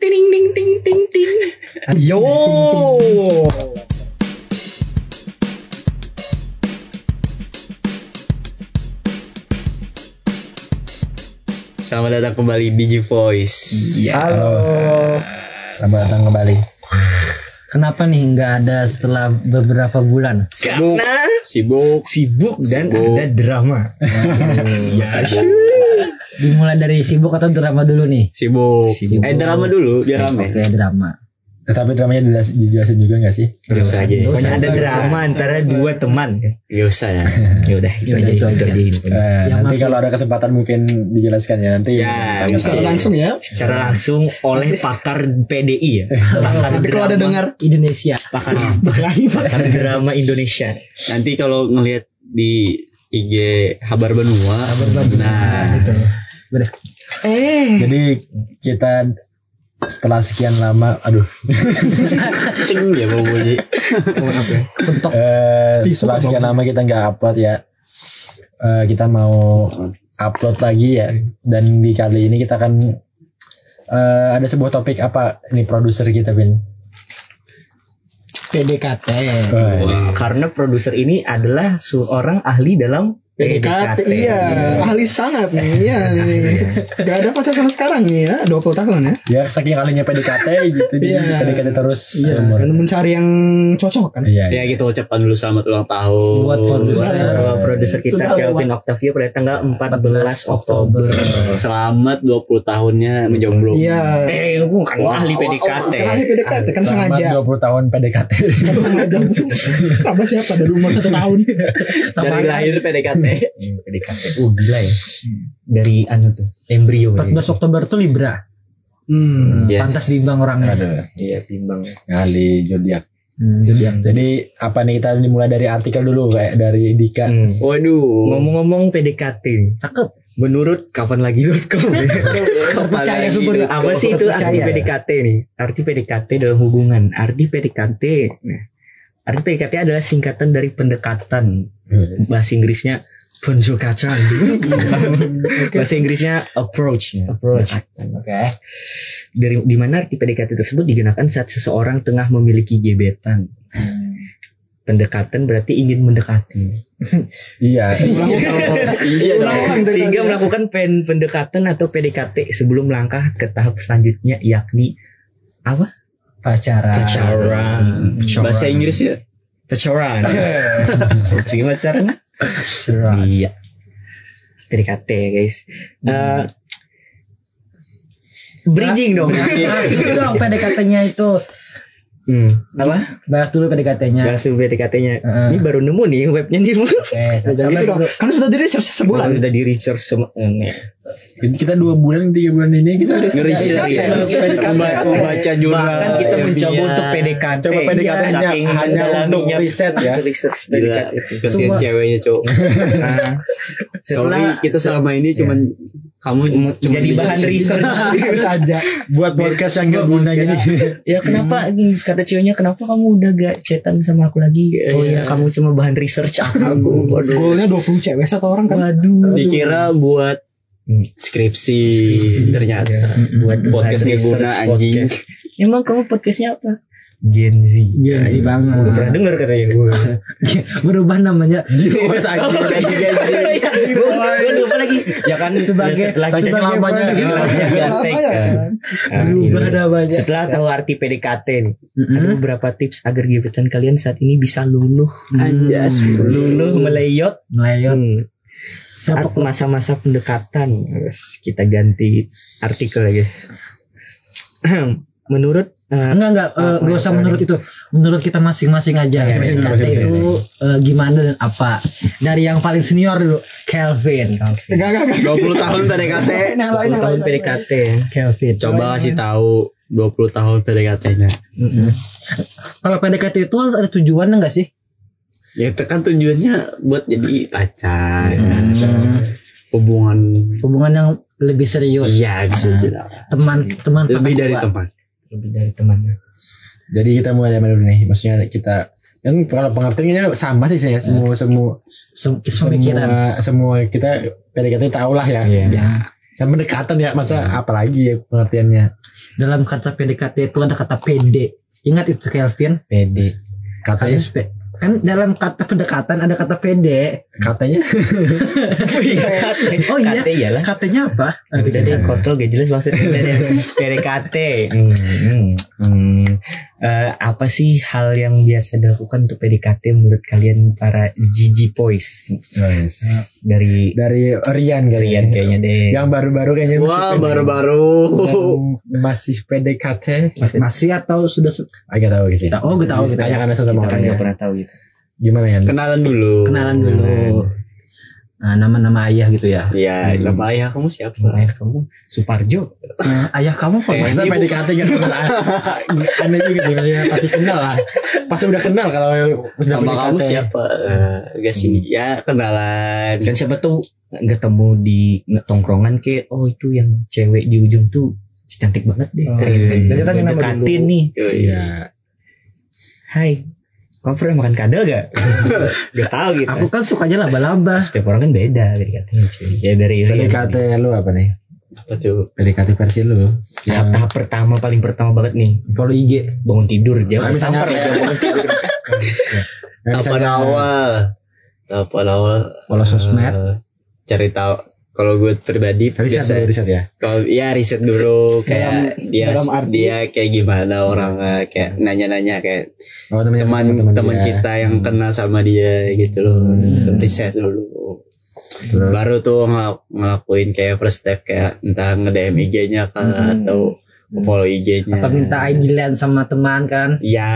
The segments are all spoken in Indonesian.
Ting ting ting ting ting. Yo. Selamat datang kembali di G Voice. Iya. Halo. Selamat datang kembali. Kenapa nih nggak ada setelah beberapa bulan? Sibuk, sibuk, sibuk dan Sibuk. ada drama. Iya. Dimulai dari sibuk atau drama dulu nih? Sibuk. Sibuk. Eh drama dulu biar rame. Oke, drama. Tetapi dramanya dijelas- dijelasin juga gak sih? Gak usah aja. Pokoknya ada drama antara dua teman. Gak usah ya. Ya udah itu Ya udah, aja itu aja. Eh, Yang nanti kalau ada kesempatan mungkin dijelaskan ya nanti. Ya, tahu. langsung ya. Secara langsung oleh pakar PDI ya. Pakar Nanti kalau ada dengar Indonesia. pakar pakar drama Indonesia. Nanti kalau ngelihat di IG Habar Benua, nah Udah. eh Jadi kita setelah sekian lama, aduh, ceng ya bunyi. Maaf ya. Pentok. eh, Pisau setelah sekian lama kita nggak upload ya, eh, kita mau upload lagi ya. Dan di kali ini kita akan eh, ada sebuah topik apa ini produser kita Bin? PDKT. Wah, Karena produser ini adalah seorang ahli dalam PDKT iya, ahli sangat nih. Iya nih. Gak ada pacar sama sekarang nih ya, 20 tahun ya. Ya saking kalinya PDKT gitu dia Iya. PDKT terus Iya, seumur. dan mencari yang cocok kan. Iya. Ya gitu ucapkan dulu selamat ulang tahun Buat produser. Produser kita Sudah Kelvin Octavia pada tanggal 14 Oktober. Oktober. Selamat 20 tahunnya menjomblo. Iya. Eh, bukan Wah, ahli oh, PDKT. oh, kan ahli PDKT kan Selamat sengaja. 20 tahun PDKT. Kan sengaja. Sama siapa dari umur satu tahun. Dari lahir PDKT. PDKT. Oh gila ya. Dari anu tuh embrio. 14 Oktober tuh Libra. Hmm. Yes. Pantas bimbang orangnya. Aduh, Iya bimbang. kali zodiak. Hmm, jadi Jadi apa nih kita dimulai dari artikel dulu kayak dari Dika. Hmm. Waduh. Ngomong-ngomong PDKT cakep. Menurut kapanlagi.com Terpercaya sumber. apa sih itu arti. PDKT nih? Arti PDKT dalam hubungan. Arti PDKT. Nah, arti PDKT adalah singkatan dari pendekatan. Bahasa Inggrisnya pendekatan. Bahasa Inggrisnya approach. Approach. Oke. Dari di mana arti PDKT tersebut digunakan saat seseorang tengah memiliki gebetan. Pendekatan berarti ingin mendekati. Iya. Iya Ulang-ulang dari Sehingga melakukan pen- pendekatan atau PDKT sebelum langkah ke tahap selanjutnya yakni apa? Pacaran. Pacaran. Pacaran. Bahasa Inggrisnya pacaran. Sehingga pacaran? Iya. PDKT guys. Eh, bridging dong. Nah, itu dong PDKT-nya itu. Hmm. Apa? Bahas dulu PDKT-nya. Bahas PDKT-nya. Heeh. Ini baru nemu nih webnya nih. Oke, jadi dong. dulu. Kan sudah di research sebulan. Udah di research semua. Eh, kita dua bulan tiga bulan ini kita udah selesai. ya. Membaca, jurnal. Bahkan kita Iya. mencoba untuk PDKT. Coba PDKT hanya, hanya untuk riset ya. Gila, kasihan Semua- ceweknya cowok. Sorry, kita selama ini cuman kamu jadi bahan research. Itu saja. Buat podcast yang gak guna gini. ya kenapa kata ceweknya kenapa kamu udah gak chatan sama aku lagi? Oh ya kamu cuma bahan research aku. Waduh. Goalnya 20 cewek satu orang kan. Waduh. dikira buat skripsi ternyata buat podcast gak guna anjing. podcast. Emang kamu podcastnya apa? Gen Z. Gen Z Ya, banget. Gue pernah denger katanya gue. Berubah namanya. Gue lupa lagi. Ya kan Sebagai- kita lamanya. Gatek ya. kan. Nah, Berubah ini. namanya. Setelah tahu arti PDKT nih, ada beberapa tips agar gebetan kalian saat ini bisa luluh. Anjas. Luluh meleyot. Melayot. Hmm. Saat masa-masa pendekatan, guys, kita ganti artikel ya guys. Menurut eh, Enggak enggak eh, Apa enggak usah menurut itu. Menurut kita masing-masing aja. Masing-masing PDKT masing-masing. itu eh, gimana dan apa? Dari yang paling senior dulu, Kelvin. Enggak, enggak, enggak. 20 tahun PDKT. Yang lain, 20 yang tahun. PDKT ya. Kelvin. Coba kasih tahu 20 tahun PDKT-nya. Mm-mm. Kalau PDKT itu ada tujuan enggak sih? Ya itu kan tujuannya buat jadi pacar, Hmm. hubungan Hubungan yang lebih serius. Iya bisa Ah. bilang. Teman teman Lebih dari teman. Lebih dari teman. Jadi kita mulai dari dulu nih. Maksudnya kita yang kalau pengertiannya sama sih saya semua semua Sem- semua Pemikiran. semua kita PDKT tahu lah ya. Iya. Ya. Kan pendekatan ya masa apalagi ya pengertiannya Dalam kata PDKT itu ada kata PD. Ingat itu Kelvin? PD. Katanya Harus. Kan dalam kata pendekatan ada kata PD. katanya Oh iya. KT iyalah. Katanya apa? Udah deh kontol gak jelas maksudnya deh. PDKT Hmm, hmm, hmm. Eh, Apa sih hal yang biasa dilakukan untuk PDKT menurut kalian para Gigi Boys Dari dari Rian kali Rian kayaknya deh Yang baru-baru kayaknya Wah masih baru-baru. yang masih PDKT. Masih atau sudah Agak tahu sih. Oh, gue tahu, gue tahu. Tanya karena sama Kita orang ya. gak pernah tahu gitu Gimana ya? Kenalan dulu. kenalan dulu. Nah, nama-nama ayah gitu ya. Iya, nama ayah kamu siapa? Ayah kamu Suparjo Nah, ayah kamu kok Eh, Masa. PDKT gak kenal? Aneh juga sih, maksudnya pasti kenal lah. Pasti udah kenal kalau udah Nama kamu siapa? Eh, Gak sih, ya kenalan. Kan siapa tuh ketemu di tongkrongan kayak Oh itu yang cewek di ujung tuh Cantik banget deh Oh, Keren. iya. Jadi nama Dekatin dulu. nih Yoi. Iya. Hai Kamu pernah makan kadal gak? gak tahu gitu Aku kan sukanya laba-laba. Setiap orang kan beda PDKT-nya cuy Ya dari PDKT lu apa nih? Apa tuh? PDKT versi lu. tahap, tahap pertama paling pertama banget nih Follow IG. bangun tidur Nah, jangan misalnya- samper aja bangun tidur Tahapan awal. Tahapan awal. Follow sosmed. eh, cari tahu. Kalau gue pribadi Riset biasa dulu, riset ya. kalau ya riset dulu kayak Dalam- dia dalam arti- dia kayak gimana orangnya kayak nanya-nanya kayak Oh, teman teman-teman teman kita yang kenal sama dia gitu loh Hmm. riset dulu Terus? baru tuh ngel- ngelakuin kayak first step kayak entah nge-DM IG-nya kan Hmm. atau follow IG-nya Atau minta ID sama teman kan. ya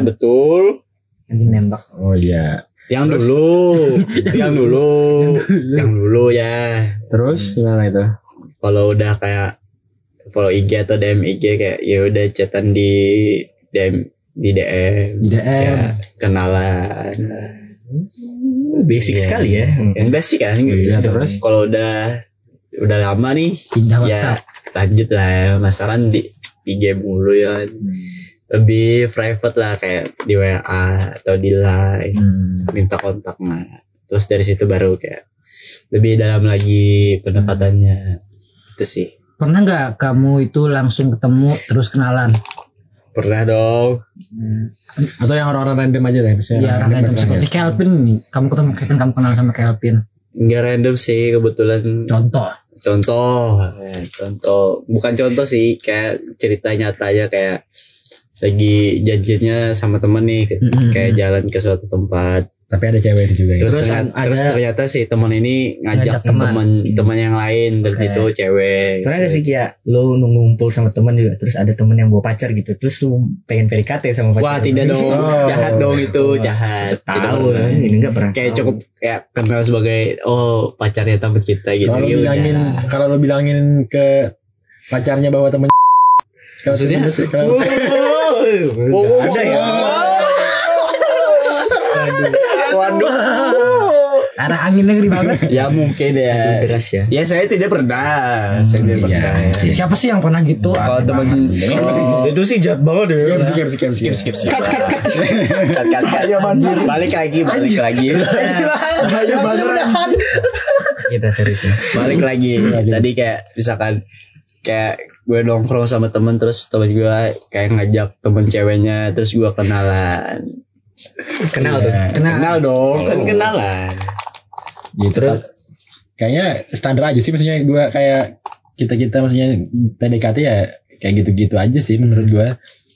betul Lagi nembak. Oh iya. Yang dulu. Yang dulu. Yang dulu ya. Terus gimana itu? kalau udah kayak follow IG atau DM IG kayak ya udah chatan di DM di DM Di DM. ya kenalan. Basic Iya. sekali ya. Yang basic kan? Iya, terus? kalau udah udah lama nih Pindah WhatsApp. ya lanjut lah. Ya masalah di IG mulu ya. Kan. Lebih private lah kayak di WA atau di Line Hmm. minta kontak nah terus dari situ baru kayak lebih dalam lagi pendekatannya itu sih Pernah nggak kamu itu langsung ketemu terus kenalan? pernah dong Atau yang orang-orang random aja deh. misalnya Iya, orang random pernah seperti ya? Kelvin nih. Kamu ketemu Kelvin, kamu kenal sama Kelvin. nggak random sih kebetulan Contoh. contoh eh, contoh bukan contoh sih kayak cerita nyatanya kayak lagi janjinya sama temen nih Mm-mm. kayak jalan ke suatu tempat Tapi ada cewek itu juga. ya? terus, Terus ternyata, ada- terus ternyata si teman ini ngajak Ngajak teman. teman teman yang lain Oke. itu cewek pernah gak sih kayak lo ngumpul sama teman juga terus ada teman yang bawa pacar gitu terus lu pengen PDKT sama pacar wah tidak dong Oh. jahat dong itu jahat Tidak tahu pernah. kan ini nggak pernah kayak tahu. cukup kayak kenal sebagai oh pacarnya teman kita gitu Kalau lu Ya bilangin, kalau lu bilangin ke pacarnya bahwa temen Maksudnya? lu- kalau Nggak ada ya? Waduh. Arah anginnya gede banget. ya mungkin ya. Deras ya. Ya saya tidak pernah. Saya tidak iya. pernah. ya. Siapa sih yang pernah gitu? kalau teman oh, itu sih jahat banget ya. Skip skip skip skip skip. cut cut cut balik lagi balik lagi. Kita serius ya. Balik lagi. Tadi kayak misalkan kayak gue nongkrong sama temen terus temen gue kayak ngajak temen ceweknya terus gue kenalan kenal tuh Iya. kenal dong kan Oh. kenalan Gitu. Kayaknya standar aja sih maksudnya gue kayak kita kita maksudnya PDKT ya kayak gitu-gitu aja sih menurut gue.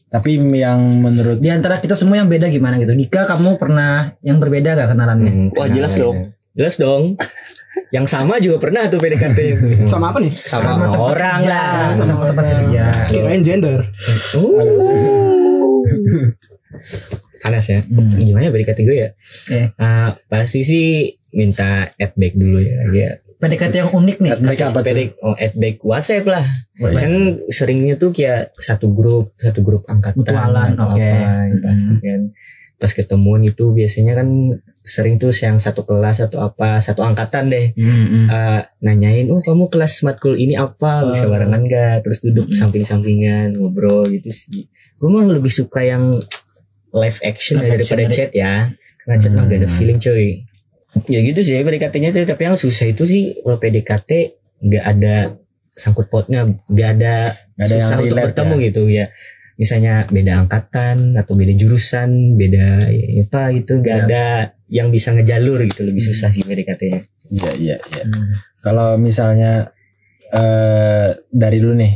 Tapi yang menurut Di antara kita semua yang beda gimana gitu? Nika kamu pernah yang berbeda gak kenalannya? Hmm, Wah, kenal jelas ya. dong. Jelas dong yang sama juga pernah tuh PDKT Sama apa nih? sama, orang lah Sama tempat kerja. Kirain gender. Uh. panas ya Hmm. gimana PDKT gue ya Eh, Ah, pasti sih minta add back dulu ya ya PDKT yang unik nih. Mereka apa? PDK oh, add back WhatsApp lah Oh, iya. kan seringnya tuh kayak satu grup satu grup angkatan Mutualan, oke. apa yang pasti Hmm. Pas ketemuan itu biasanya kan sering tuh yang satu kelas atau apa satu angkatan deh Hmm, hmm. Eh, nanyain oh kamu kelas matkul ini apa bisa Oh. barengan gak terus duduk Hmm. samping-sampingan ngobrol gitu sih gue mah lebih suka yang live action Live daripada action chat ya karena chat mah gak ada Hmm. feeling cuy ya gitu sih PDKT-nya tuh tapi yang susah itu sih kalau PDKT nggak ada sangkut pautnya nggak ada Nggak ada yang susah untuk bertemu gitu ya misalnya beda angkatan atau beda jurusan beda apa gitu nggak Iya. ada yang bisa ngejalur gitu lebih susah sih PDKT-nya Iya iya iya. Kalau misalnya eh dari dulu nih,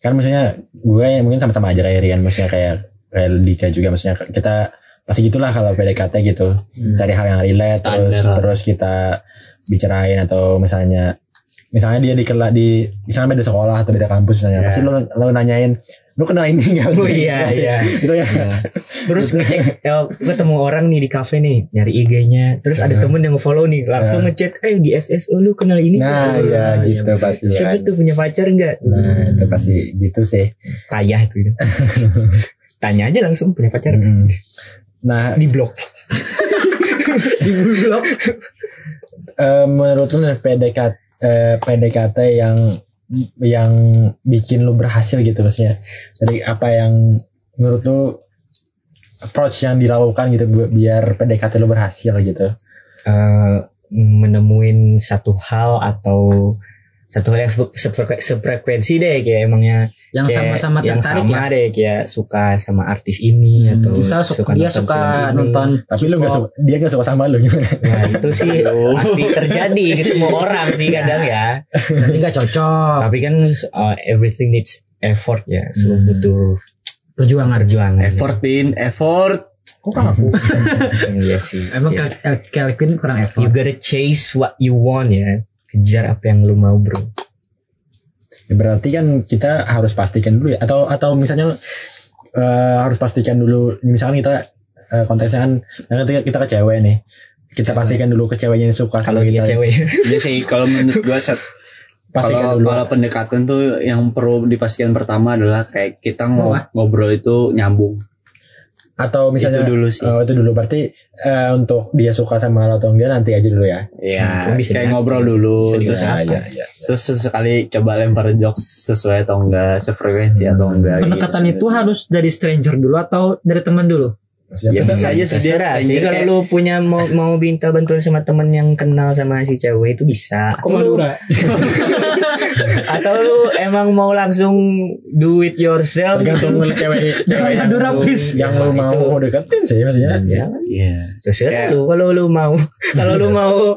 kan maksudnya gue mungkin sama-sama aja kayak Rian, maksudnya kayak kayak Dika juga, maksudnya kita pasti gitulah kalau PDKT gitu, cari hal yang relate, Standar terus lah. terus kita bicarain atau misalnya misalnya dia di kela di misalnya beda sekolah atau beda kampus misalnya, Iya. pasti lo lo nanyain lu kenal ini nggak? Oh, iya, iya. Itu ya. terus ngecek ya, ketemu orang nih di kafe nih nyari IG-nya terus ada Iya. temen yang follow nih langsung Iya. ngechat eh di SS oh lu kenal ini Nah, nggak?" iya gitu pasti siapa kan. tuh punya pacar enggak Nah, itu pasti gitu sih. payah itu tanya aja langsung punya pacar Mm. Nah, di blok Di blog. Eh, menurut lu PDKT eh, PDKT yang yang bikin lu berhasil gitu maksudnya. Dari apa yang menurut lu approach yang dilakukan gitu bu- biar PDKT lu berhasil gitu? Eh, menemuin satu hal atau satu hal yang se- sefrek- sefrekuensi deh kayak emangnya Yang sama-sama yang tertarik sama ya. deh kayak suka sama artis ini Hmm, atau Misal suka, dia nonton suka nonton tapi lu gak suka dia gak suka sama lu gimana Nah itu sih pasti terjadi ke semua orang sih kadang ya. Nanti nggak cocok. Tapi kan uh, everything needs effort ya. Semua Hmm. butuh Perjuangan. perjuangan. Effort bin, effort. Kok aku? Iya sih. Emang Ya. Kel- eh, Kelvin kurang You effort. gotta chase what you want ya. Kejar apa yang lu mau bro. Ya, berarti kan kita harus pastikan dulu ya atau atau misalnya eh, harus pastikan dulu misalkan kita eh, konteksnya kan yang kita, ke cewek nih kita pastikan dulu ke ceweknya yang suka Kalau kita cewek. Iya sih kalau menurut gua set pastikan kalau dulu kalau pendekatan tuh yang perlu dipastikan pertama adalah kayak kita Apa? ngobrol itu nyambung. Atau misalnya Itu dulu sih. oh, itu dulu berarti eh, untuk dia suka sama lo atau enggak nanti aja dulu ya Iya, Hmm, bisa kayak ngobrol dulu Bisa terus diusahakan. ya, ya. terus sesekali coba lempar jokes sesuai atau enggak, sefrekuensi atau enggak. gitu Pendekatan sih. itu harus dari stranger dulu atau dari teman dulu? Ya, bisa aja Terserah sih kalau lu punya mau mau minta bantuan sama temen yang kenal sama si cewek itu bisa. Atau lu, atau lu emang mau langsung do it yourself tergantung gitu. cewek cewek Jangan yang please. yang lu Jangan mau itu. deketin sih maksudnya Ya, Iya. terserah Kayak- lu kalau lu mau kalau lu mau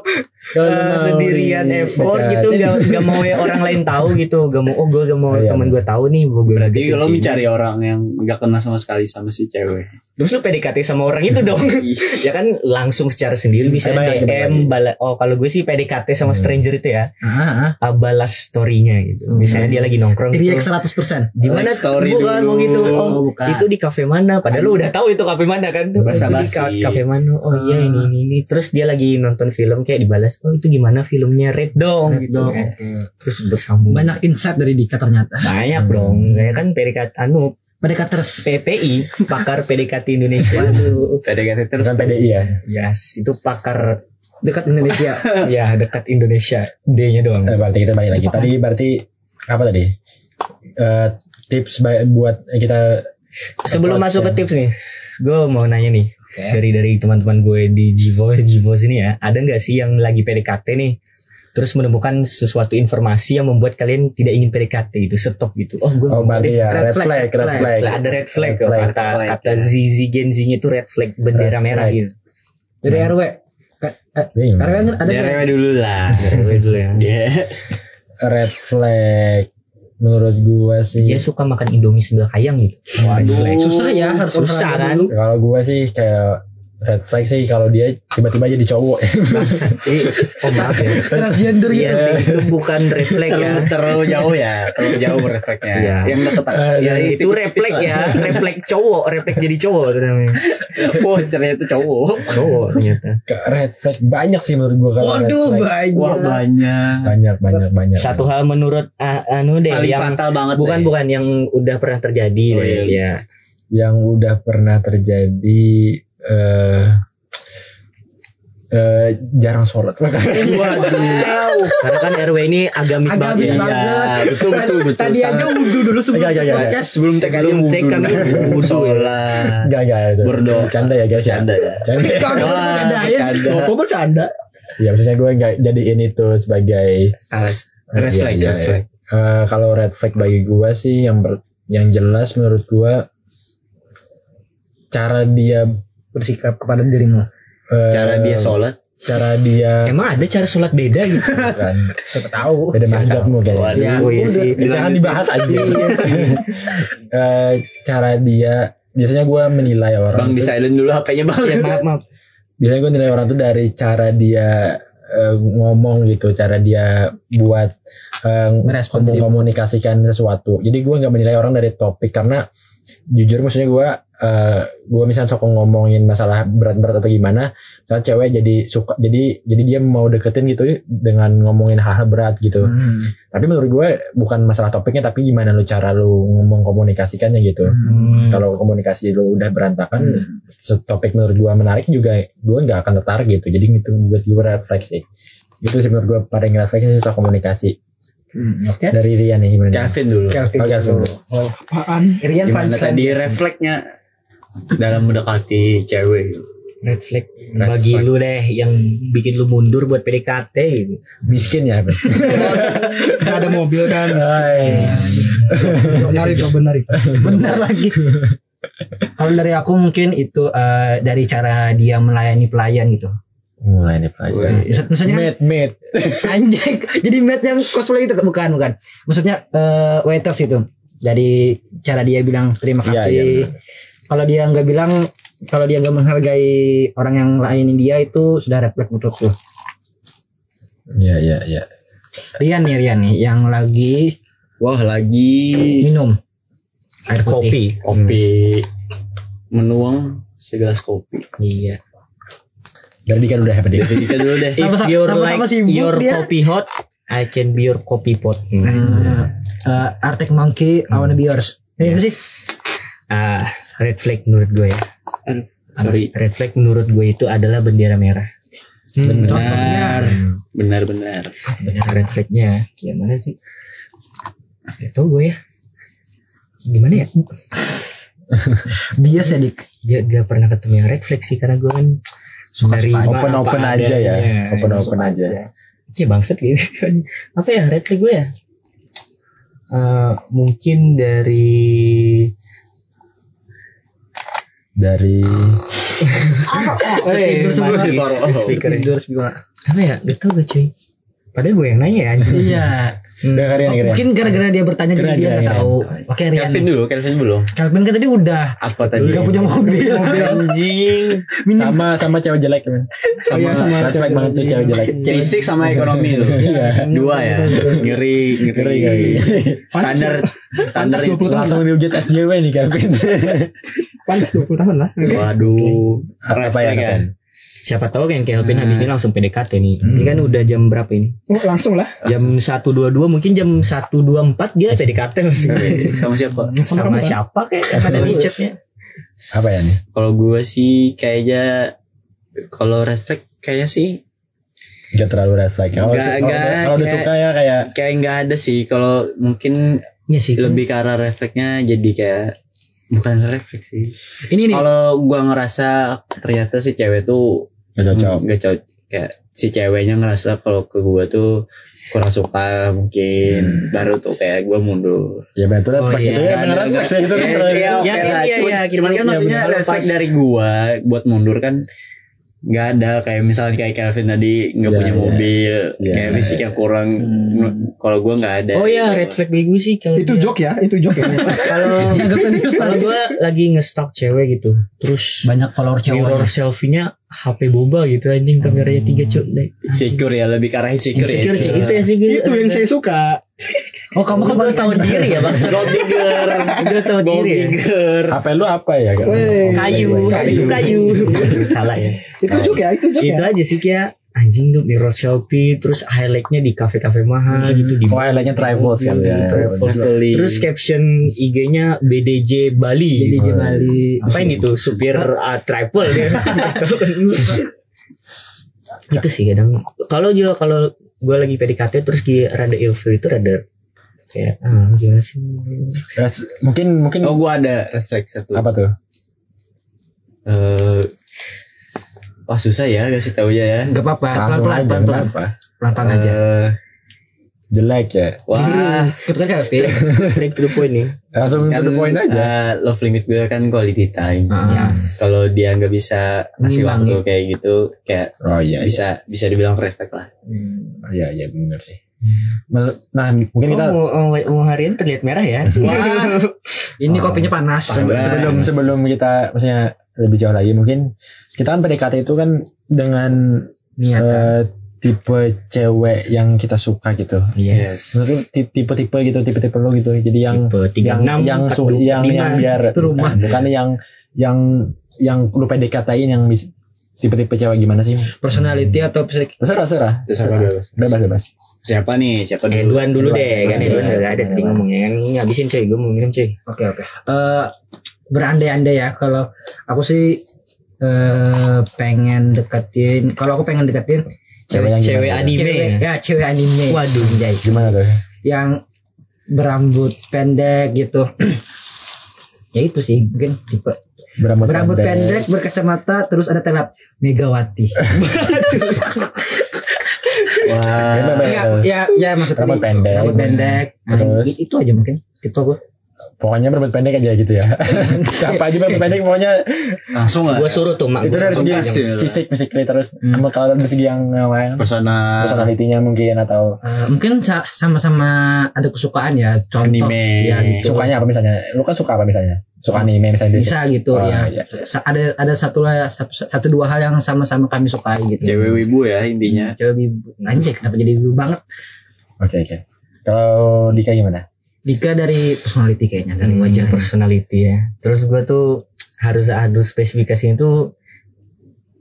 Eh, mau sendirian di- effort deketin. gitu gak, gak mau ya orang lain tahu gitu gak mau oh gue gak mau Iya, teman gue tahu nih gue Berarti kalau mencari orang yang enggak kenal sama sekali sama si cewek. terus lu PDKT sama orang itu dong ya kan langsung secara sendiri bisa DM bala oh kalau gue sih PDKT sama Hmm. stranger itu ya Ah, ah, balas storynya gitu misalnya dia lagi nongkrong gitu. React 100%. di mana story bukan dulu. mau gitu oh, Oh, bukan. itu di kafe mana padahal lu udah tahu itu kafe mana kan tuh Basa-basi. itu di kafe mana oh iya Ah. ini ini ini terus dia lagi nonton film kayak dibalas oh itu gimana filmnya red dong Red gitu dong. kan. terus bersambung Banyak insight dari Dika ternyata. banyak dong kayak kan PDKT anu Pendekaters. PPI pakar PDKT Indonesia Waduh. PDKT terus. bukan PDI ya yes itu pakar Dekat Indonesia. ya dekat Indonesia D-nya doang Eh, berarti kita balik lagi tadi berarti apa tadi Eh, tips buat kita sebelum masuk ke yang- tips nih gue mau nanya nih dari dari teman-teman gue di Jivo Jivo sini ya ada nggak sih yang lagi PDKT nih terus menemukan sesuatu informasi yang membuat kalian tidak ingin PDKT itu stop gitu oh gue oh berarti ya red Red flag, flag red red flag ada red flag Red flag. kata flag, kata. Zizi Gen itu red flag bendera Red merah flag. gitu Dari RW. Ka- eh, Bingung. RW ada Dari nggak? RW dulu lah. RW dulu ya Iya. red flag menurut gua sih. Dia suka makan Indomie sebelah kayang gitu. Waduh. Susah ya harus susah kan? Kalau gua sih kayak red flag sih kalau dia tiba-tiba jadi cowok Eh, oh maaf ya Transgender iya gitu. sih itu bukan red flag ya terlalu, jauh ya, terlalu jauh refleksnya. Iya. Yang deket ya itu tipis-tipis refleks ya refleks cowok refleks jadi cowok itu namanya Oh, ternyata cowok. cowok ternyata red flag banyak sih menurut gua kalau red Waduh flag banyak. Wah, banyak. banyak banyak banyak satu hal menurut ah, anu deh Paling yang fatal banget bukan deh. bukan yang udah pernah terjadi Oh, deh iya. ya yang udah pernah terjadi eh eh jarang sholat waduh karena kan RW ini agamis, Agamis banget ya. banget. Iya, betul betul betul. Tadi aja wudhu dulu sebelum Enggak, enggak, enggak. podcast. sebelum tek aja tek kami dulu. wudhu ya. sholat. enggak enggak itu Berdoa. bercanda ya guys ya Bercanda ya. Bercanda ya. Kok bercanda? ya maksudnya gue nggak jadiin itu sebagai Alas. Red Iya, flag, iya, iya. flag. Eh, kalau red flag bagi gua sih yang ber- yang jelas menurut gua cara dia bersikap kepada dirimu. eh, Cara dia sholat. cara dia Emang ada cara sholat beda gitu? kan Siapa tahu. beda mazhab mungkin Waduh, Ya, oh iya sih. jangan dibahas aja Eh, cara dia biasanya gua menilai orang Bang di tuh- silent dulu HP-nya bang. Ya maaf maaf. biasanya gue nilai orang tuh dari cara dia eh, ngomong gitu, cara dia buat eh, diri. komunikasikan sesuatu. Jadi gue nggak menilai orang dari topik karena jujur maksudnya gue eh gue misalnya sok ngomongin masalah berat-berat atau gimana, misalnya cewek jadi suka jadi jadi dia mau deketin gitu dengan ngomongin hal-hal berat gitu. Hmm. Tapi menurut gue bukan masalah topiknya tapi gimana lu cara lu ngomong komunikasikannya gitu. Hmm. Kalau komunikasi lu udah berantakan, topik menurut gua menarik juga gua nggak akan tertarik gitu. Jadi itu buat flag sih. Itu sih menurut gua paling sih soal komunikasi. Hmm, Oke. Dari Rian nih gimana? Kevin dulu. Kelvin. Oh, Kelvin dulu. Apaan? Rian Gimana paling tadi refleksnya dalam mendekati cewek? Red flag Red bagi flag. lu deh yang bikin lu mundur buat PDKT gitu. Miskin ya. Gak ada mobil kan. Hai. Benar itu, benar itu. Benar lagi. Kalau dari aku mungkin itu eh, dari cara dia melayani pelayan gitu. Mulai nih pelajaran. Misalnya Mate, mate. anjing. Jadi mate yang cosplay itu bukan bukan. Maksudnya eh, waiters itu. Jadi cara dia bilang terima Iya, kasih. iya, benar. kalau dia nggak bilang kalau dia nggak menghargai orang yang lain dia itu sudah refleks menurutku. Iya, iya, iya. Rian nih Rian nih yang lagi Wah lagi minum air putih. Kopi. kopi menuang segelas kopi. Iya. Dari kan udah happy Jadi kita dulu deh. If sama-sama like sibuk your dia. coffee hot, I can be your coffee pot. Hmm. Hmm. Eh, Arctic Monkey, I wanna be yours. Eh, apa sih? Ah, red flag menurut gue ya. Aduh, sorry. Red flag menurut gue itu adalah bendera merah. Benar, benar, benar. Bendera red flagnya gimana sih? Gak tau gue ya. Gimana ya? Bias ya dik. Gak, gak pernah ketemu yang red flag sih karena gue kan dari Suka-suka. Open apa open aja ya. adanya. Open open aja. Ya bangsat gitu. apa ya red flag gue ya? Eh, mungkin dari Dari Eh, Tidur manis, semua. speaker ya. Tidur semua. apa ya? Gak tau gue cuy. Padahal gue yang nanya ya anjing. Iya. udah Rian, Oh, Rian. mungkin gara-gara dia bertanya jadi Keren, dia keren, nggak keren. tahu. Oke Rian. Kelvin dulu, Kelvin dulu. Calvin kan tadi udah. Apa tadi? Gak punya mobil. Anjing. sama sama cewek jelek kan. Sama, Iya, sama flag banget tuh cewek jelek. fisik sama ekonomi tuh. Iya. Dua ya. Ngeri, ngeri. Ngeri. Standar, standar itu. 20 tahun. Langsung diuji SJW nih Kevin. Pantas 20 tahun lah. Waduh. Apa ya Kevin? Siapa tahu kan Kelvin Hmm. habis ini langsung PDKT nih. Ini kan udah jam berapa ini? Oh, langsung lah. Jam 1.22 mungkin jam 1.24 dia PDKT langsung. Sama siapa? Sama kan? siapa kayak ada di chatnya. Apa ya nih? Kalau gue sih kayaknya kalau respect kayaknya sih Gak terlalu red flag. Kalau udah- kalau udah kayak- suka ya kayak kayak nggak ada sih. Kalau mungkin Iya sih. kan. lebih ke arah refleksnya jadi kayak bukan refleks sih. Ini nih. Kalau gua ngerasa ternyata si cewek tuh gak cocok. nggak cocok kayak si ceweknya ngerasa kalau ke gua tuh kurang suka mungkin baru tuh kayak gua mundur. Ya betul Oh, flag iya. itu ya benar red flag sih, itu kan Iya, iya, flag. oke Ya, iya, Cuman- iya, Cuman kan iya, maksudnya red flag pas. dari gua buat mundur kan nggak ada kayak misalnya kayak Kelvin tadi nggak Iya, punya iya. mobil Iya, kayak fisik iya. yang kurang kalau gua nggak ada Oh ya red flag bagi gue sih kalau Itu dia- joke ya, itu joke ya. Kalau kalau gue lagi ngestalk cewek gitu, terus Banyak follower mirror cewek. selfie-nya HP boba gitu anjing kameranya tiga cuk. Deh. insecure ya lebih ke arah insecure, Insecure ya sih itu ya sih gue. itu yang saya suka. Oh kamu kan udah tahu diri ya bang. gold digger Udah tahu gold diri ya. digger HP lu apa ya? Kak? Weh. Kayu, kayu, kayu. Salah ya. Itu ya, itu joke Itu ya. aja sih kayak anjing tuh mirror selfie, terus highlightnya di kafe-kafe mahal gitu di Oh, highlightnya travels kan ya. Travel. Beli. Terus caption IG-nya BDJ Bali. Jadi Oh, Bali. apa ini tuh supir uh, travel ya itu sih kadang kalau juga kalau gue lagi PDKT terus dia rada ilfil itu rada kayak ah gimana sih Res- Mungkin mungkin oh gua ada refleks satu apa tuh? eh wah susah ya kasih taunya ya Enggak apa-apa. Langsung Pelan-pelan, aja, pelan-pelan. kenapa? Pelan-pelan aja. Eh, jelek ya. Wah, Kebetulan Kevin. Straight to the point nih. Langsung kan to the point aja. eh, love limit gue kan quality time. Ah. Kalau dia nggak bisa ngasih waktu kayak gitu, kayak Oh iya, iya. bisa bisa dibilang respect lah. Oh, iya, iya benar sih. Nah, mungkin kita Oh, mau, mau, mau harian terlihat merah ya. Wah, Ini kopinya panas. Se- sebelum sebelum kita maksudnya lebih jauh lagi mungkin kita kan PDKT itu kan dengan Niat. eh, tipe cewek yang kita suka gitu. Yes. Menurut tipe-tipe gitu, tipe-tipe lu gitu. Jadi yang Tipe yang 36, yang su- 42, yang 45. yang biar Itu rumah. bukan, bukan yang yang yang lu PDKT-in yang tipe-tipe cewek gimana sih? Personality atau psik Terserah, terserah. Terserah, bebas. Bebas, bebas. siapa nih? Siapa dulu? Edwan dulu deh kan. Edwan udah ada tadi ngomongnya kan ini habisin cuy gue mau minum cuy Oke oke. Eh berandai-andai ya kalau aku sih eh pengen deketin kalau aku pengen deketin Cewek yang cewek anime cewek ya? ya cewek anime. Waduh. Anjay. Gimana tuh? Yang berambut pendek gitu. ya itu sih mungkin tipe Berambut, berambut pendek, berkacamata terus ada telap Megawati. Wah. ya, ya, ya maksudnya Rambut pendek. Rambut pendek. Nah, Terus? itu aja mungkin tipe gue. Pokoknya berambut pendek aja gitu ya. Siapa aja berambut pendek pokoknya Langsung lah. gue suruh tuh mak itu dari segi lah. fisik fisikly terus Hmm. kalau dari segi yang lain Persona personalitinya mungkin atau Eh, mungkin sa- sama-sama ada kesukaan ya contoh Anime. ya gitu sukanya apa misalnya lu kan suka apa misalnya suka anime misalnya bisa gitu Oh, ya. Sa- ada ada satu lah satu satu dua hal yang sama-sama kami sukai gitu cewek wibu ya intinya. cewek wibu anjir kenapa jadi wibu banget oke oke kalau Dika gimana Dika dari personality kayaknya dari Hmm, wajah personality ya. Terus gue tuh harus adu spesifikasinya tuh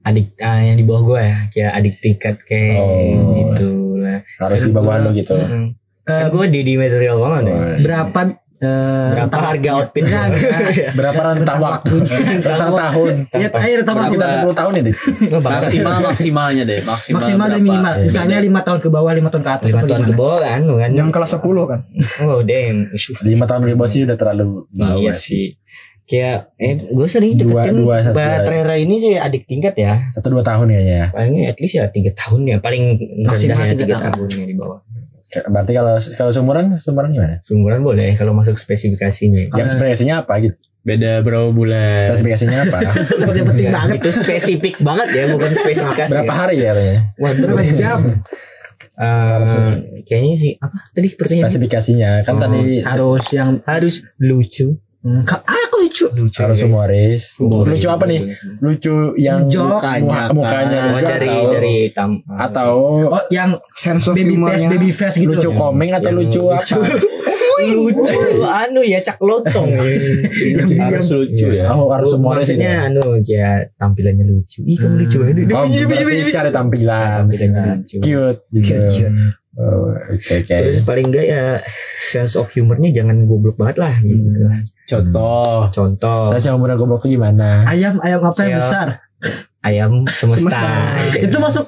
adik ah, yang di bawah gue ya kayak adik tingkat kayak Oh. gitu lah. Harus di bawah lu gitu. Mm. Eh, kan gue di, di material banget ya. Oh, berapa eh, berapa harga outfit? Enggak, enggak. berapa rentang waktu. rentang tahun. Ya air rentang waktu. kita 10 tahun ya Dik? Bangsa. Maksimal maksimalnya deh. Maksimal, maksimal dan minimal. Ya, misalnya lima tahun ke bawah lima tahun ke atas lima atau tahun ke bawah kan kan. Yang kelas 10 kan. oh damn. Lima tahun ke bawah sih udah terlalu bawah iya sih. kayak eh gue sering Dua- deketin dua, Mbak dua. Trera ini sih adik tingkat ya. Satu dua tahun kayaknya. Ya palingnya at least ya tiga tahun ya paling Maksimal ya tiga tiga tahun. tahun ya di bawah berarti kalau kalau seumuran seumuran gimana? Sumuran boleh kalau masuk spesifikasinya. Yang spesifikasinya apa gitu? Beda berapa bulan? spesifikasinya apa? Yang penting banget. Itu spesifik banget ya bukan spesifikasi. Berapa ya. hari ya katanya Waduh. berapa jam? Eh, kayaknya sih apa? Tadi pertanyaan. Spesifikasinya kan Oh, tadi harus yang harus lucu. Hmm, ah, aku lucu. Lucu harus humoris lucu apa nih? Lucu yang Jok. mukanya, Mukanya? Oh, dari atau, dari tam atau oh yang Sense of baby face baby face gitu. Lucu komeng atau Yang lucu apa? Lucu. Anu ya cak lotong. Harus lucu ya. oh, harus gitu maksudnya anu ya tampilannya lucu. Ih kamu lucu banget. Oh berarti secara tampilan. Tampilannya lucu. cute gitu Cute. Oh, oke oke terus paling enggak ya sense of humornya jangan goblok banget lah gitu lah. Contoh. contoh saya yang muda goblok tuh gimana ayam ayam apa yang Siap. besar ayam semesta, Semesta. Gitu. itu masuk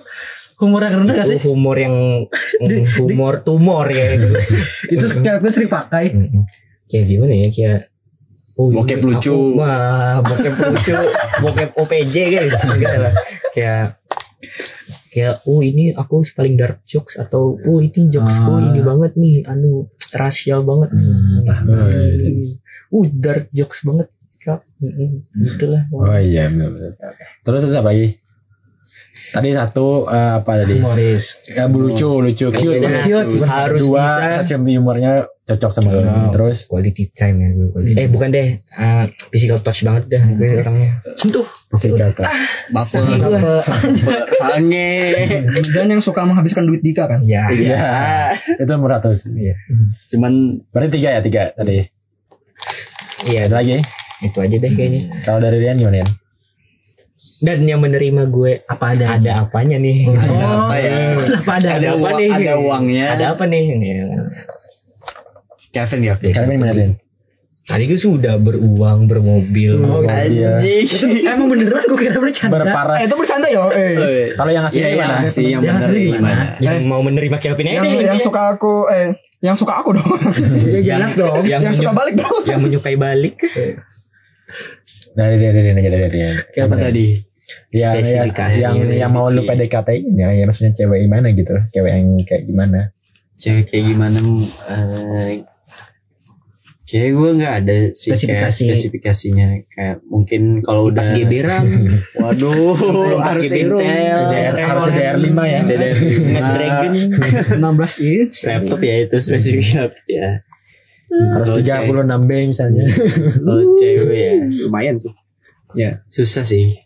humor yang rendah gak itu sih humor yang humor tumor ya itu itu Kelvin sering pakai Mm-mm. kayak gimana ya kayak oh, Bokep ini lucu. aku mah bokep lucu bokep OPJ guys enggak lah kayak kayak oh ini aku paling dark jokes atau oh ini jokesku Ah. ini banget nih anu rasial banget. Hmm, paham. uh dark jokes banget kak. Mm-mm. itulah oh iya benar benar. Terus terus apa lagi tadi satu eh, apa tadi? Humoris. Ya, lucu lucu. Cute Nah, cute. harus dua bisa. of humornya cocok sama lu Oh. terus? Quality time ya gue quality- eh bukan deh. Uh, physical touch banget dah gue orangnya. Sentuh. Masih kata Baper. Apa? Sange. Dan yang suka menghabiskan duit Dika kan. ya Iya. itu meratus Iya. Cuman berarti tiga ya tiga tadi? Iya. Lagi? Itu aja deh kayaknya. Kalau dari Rian gimana Rian dan yang menerima gue apa ada ada apanya nih ada Oh, apa ya? kenapa ada Ada apa nih ada uangnya. ada apa nih Ini. Kevin ya. kalian gimana Rian tadi gue sudah beruang bermobil Oh, iya. Anjing. emang beneran gue kira bercanda berparas Eh itu bercanda ya. Eh. kalau yang asli Iya, yang gimana asli yang Yang benar asli gimana? yang mau menerima Kelvin aja Yang, deh yang suka aku eh yang suka aku dong. ya jelas dong yang, yang suka balik dong. yang menyukai balik dari Rian Rian aja dari Rian Kayak apa tadi? Yang ya, Spesifikasi. yang yang mau lu PDKT ya, ya maksudnya cewek gimana gitu cewek yang kayak gimana cewek kayak gimana eh kayak gue nggak ada sih kayak Spesifikasi. spesifikasinya kayak mungkin kalau udah geberan waduh harus Intel. Intel DDR harus DDR5 ya. Snapdragon 16 inch. laptop ya itu spesifikasi ya Harus Kalau 36 B misalnya. kalau cewek ya lumayan tuh ya susah sih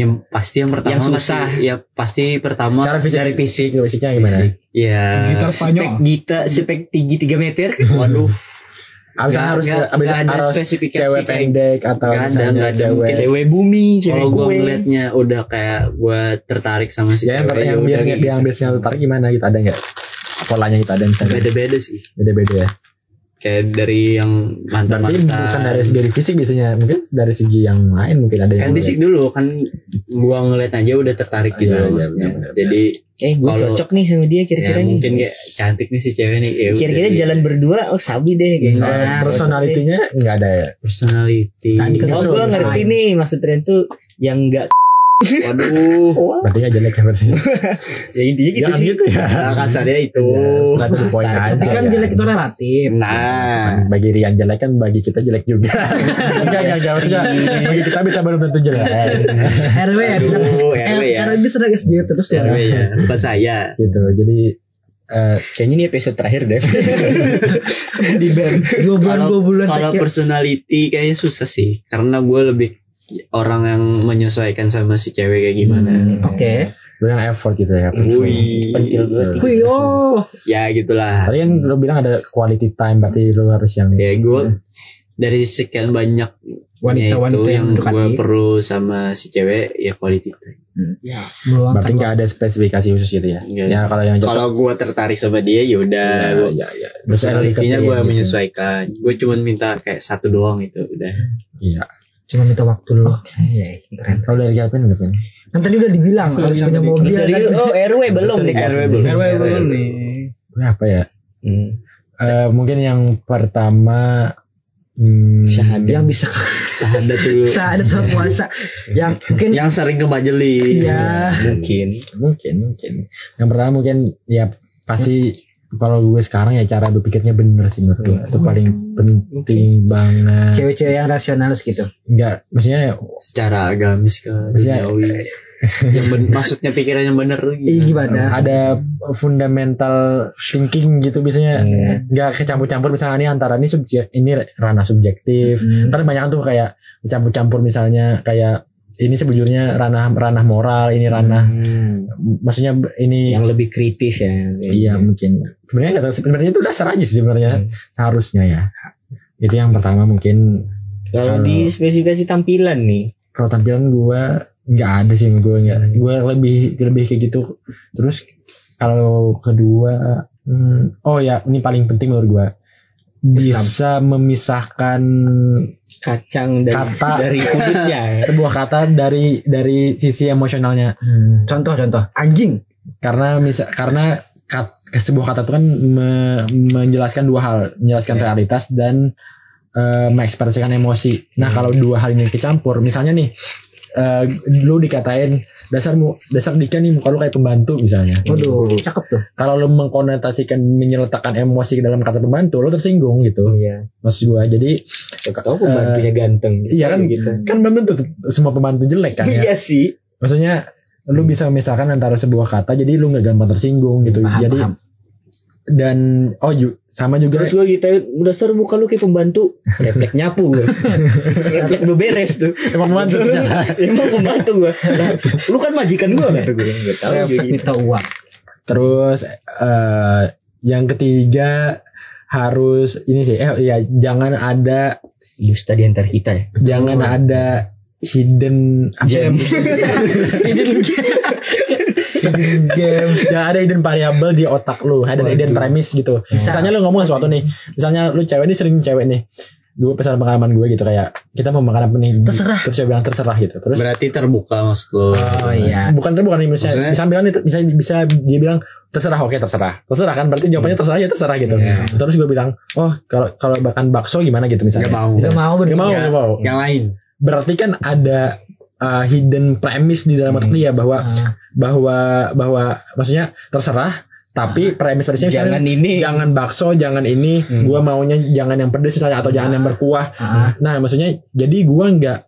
yang pasti yang pertama Yang susah. pasti- ya pasti pertama Cara fisik, dari fisik, fisiknya gimana? ya Gitar Spanyol. spek Gita spek tinggi 3 meter. Waduh. Abis Nggak- harus nggak- abis nggak ada harus spesifikasi cewek kayak- pendek atau Nggak ada, nggak ada. cewek cewek bumi cewek kalau gue. ngeliatnya udah kayak gue tertarik sama si ya yang, cewek yang udah biasanya kayak yang gitu. biasanya lu tarik gimana gitu? Ada nggak? Polanya gitu ada misalnya? Beda-beda sih. Beda-beda ya kayak dari yang mantan berarti mantan bukan dari segi dari fisik biasanya mungkin dari segi yang lain mungkin ada yang kan fisik dulu kan gua ngeliat aja udah tertarik gitu Iya, loh iya, maksudnya benar. jadi eh gue Kalau- cocok nih sama dia ya kira-kira nih. mungkin kayak cantik nih si cewek nih. Ya kira-kira gitu. jalan berdua oh sabi deh kayak Nah, gitu. personalitinya nggak ada ya? Personality. Tadi kan oh Justru gue yang ngerti nih maksud Ren tuh yang enggak waduh. Berarti nggak jelek ya berarti. Ya intinya gitu jangan sih. gitu ya. Nah, kasarnya itu. Ya, poin aja Tapi kan ya. jelek itu relatif. nah. Bagi Rian jelek kan bagi kita jelek juga. Enggak enggak enggak maksudnya bagi kita bisa belum tentu jelek. RW ya. Aduh, RW ya. RW bisa SD terus ya. cewek ya. Bukan saya. Gitu. Jadi eh, kayaknya ini episode terakhir deh Di band. Dua bulan kalau dua bulan. kalau personality kayaknya susah sih. Karena gue lebih orang yang menyesuaikan sama si cewek kayak gimana. Hmm. Oke. lu yang effort gitu ya Wih, pentil gue Gitu. Wih, oh. ya gitulah. Tadi kan lu bilang ada quality time berarti lu harus yang ya gue dari sekian banyak Wanita-wanita itu yang yang gue perlu sama si cewek ya quality time. Ya, berarti nggak ada spesifikasi khusus gitu ya? Nggak. ya kalau yang kalau gue tertarik sama dia ya udah. Ya, ya, ya. personality-nya gue gitu. menyesuaikan. Gue cuma minta kayak satu doang itu udah. Iya cuma minta waktu dulu. Oke, keren. kalau dari Kevin Kevin Kan tadi udah dibilang harus sampai punya mobil Dari- kan. oh RW belum nih RW belum RW belum nih. Apa ya Hmm. Eh, mungkin yang pertama hmm, Syahadat. Yang bisa sahadat dulu saat ada puasa. Yang mungkin yang sering ke majelis Iya. mungkin mungkin mungkin yang pertama mungkin ya pasti kalau gue sekarang ya cara berpikirnya bener sih menurut gue itu paling penting banget cewek-cewek yang rasionalis gitu. enggak maksudnya secara agamis ke Maksudnya- yang ben- maksudnya pikirannya bener Ih, gimana? ada fundamental thinking gitu biasanya Iya. nggak kecampur-campur misalnya ini antara ini subjek ini ranah subjektif Hmm. Ntar banyak tuh kayak campur-campur misalnya kayak ini sebujurnya ranah ranah moral ini ranah Hmm. maksudnya ini yang lebih kritis ya iya mungkin. Sebenarnya sebenarnya itu dasar aja sih sebenarnya seharusnya ya. Itu yang pertama mungkin kalau Kalau- di spesifikasi tampilan nih. kalau tampilan gua nggak ada sih gue nggak gue lebih lebih kayak gitu. Terus kalau kedua hmm, oh ya ini paling penting menurut gua bisa memisahkan kacang dari Kata. dari kudutnya ya. sebuah kata dari dari sisi emosionalnya Contoh-contoh. Anjing. karena misal karena kat, sebuah kata itu kan me- menjelaskan dua hal menjelaskan Ya. realitas dan eh, mengekspresikan emosi nah kalau dua hal ini kecampur misalnya nih eh, lu dikatain dasarmu dasar Dika nih muka lu kayak pembantu misalnya Waduh, cakep tuh. kalau lu mengkonotasikan menyeletakkan emosi ke dalam kata pembantu lu tersinggung gitu Iya. maksud gua jadi Siapa tahu pembantunya ganteng. iya kan gitu. kan belum tentu semua pembantu jelek kan ya Iya sih. maksudnya lu bisa memisahkan antara sebuah kata jadi lu nggak gampang tersinggung gitu Paham, jadi paham. Dan oh ju, sama juga Terus gue gitu, udah ser muka lu kayak pembantu. Refleks nyapu gue. Refleks beberes tuh. emang pembantu. Emang pembantu gue. lu kan majikan gue kata gue. Gak tau gue gitu. Minta uang. terus eh yang ketiga harus ini sih eh ya jangan ada Dusta di antar kita ya. jangan ada hidden Gem. hidden hidden game jangan ada hidden variable di otak lu ada hidden premise gitu. Misalnya lu ngomong sesuatu nih misalnya lu cewek nih sering cewek nih gue pesan pengalaman gue gitu kayak kita mau makan apa nih Terserah. terus dia bilang terserah gitu terus berarti terbuka maksud lo Oh iya. bukan terbuka nih misalnya Maksudnya- bisa bilang nih bisa bisa dia bilang terserah oke terserah. Terserah kan berarti jawabannya terserah ya terserah gitu. Iya. terus gue bilang oh kalau kalau makan bakso gimana gitu misalnya. Gak mau. Gak mau Gak mau, Ya, gak mau. yang lain. Berarti kan ada uh, hidden premise di dalam otak dia bahwa Ah, bahwa bahwa maksudnya terserah Tapi premis pedesnya Jangan misalnya, ini. jangan bakso, jangan ini, Hmm. gua maunya jangan yang pedes misalnya atau jangan yang berkuah. Ah. Nah, maksudnya jadi gua nggak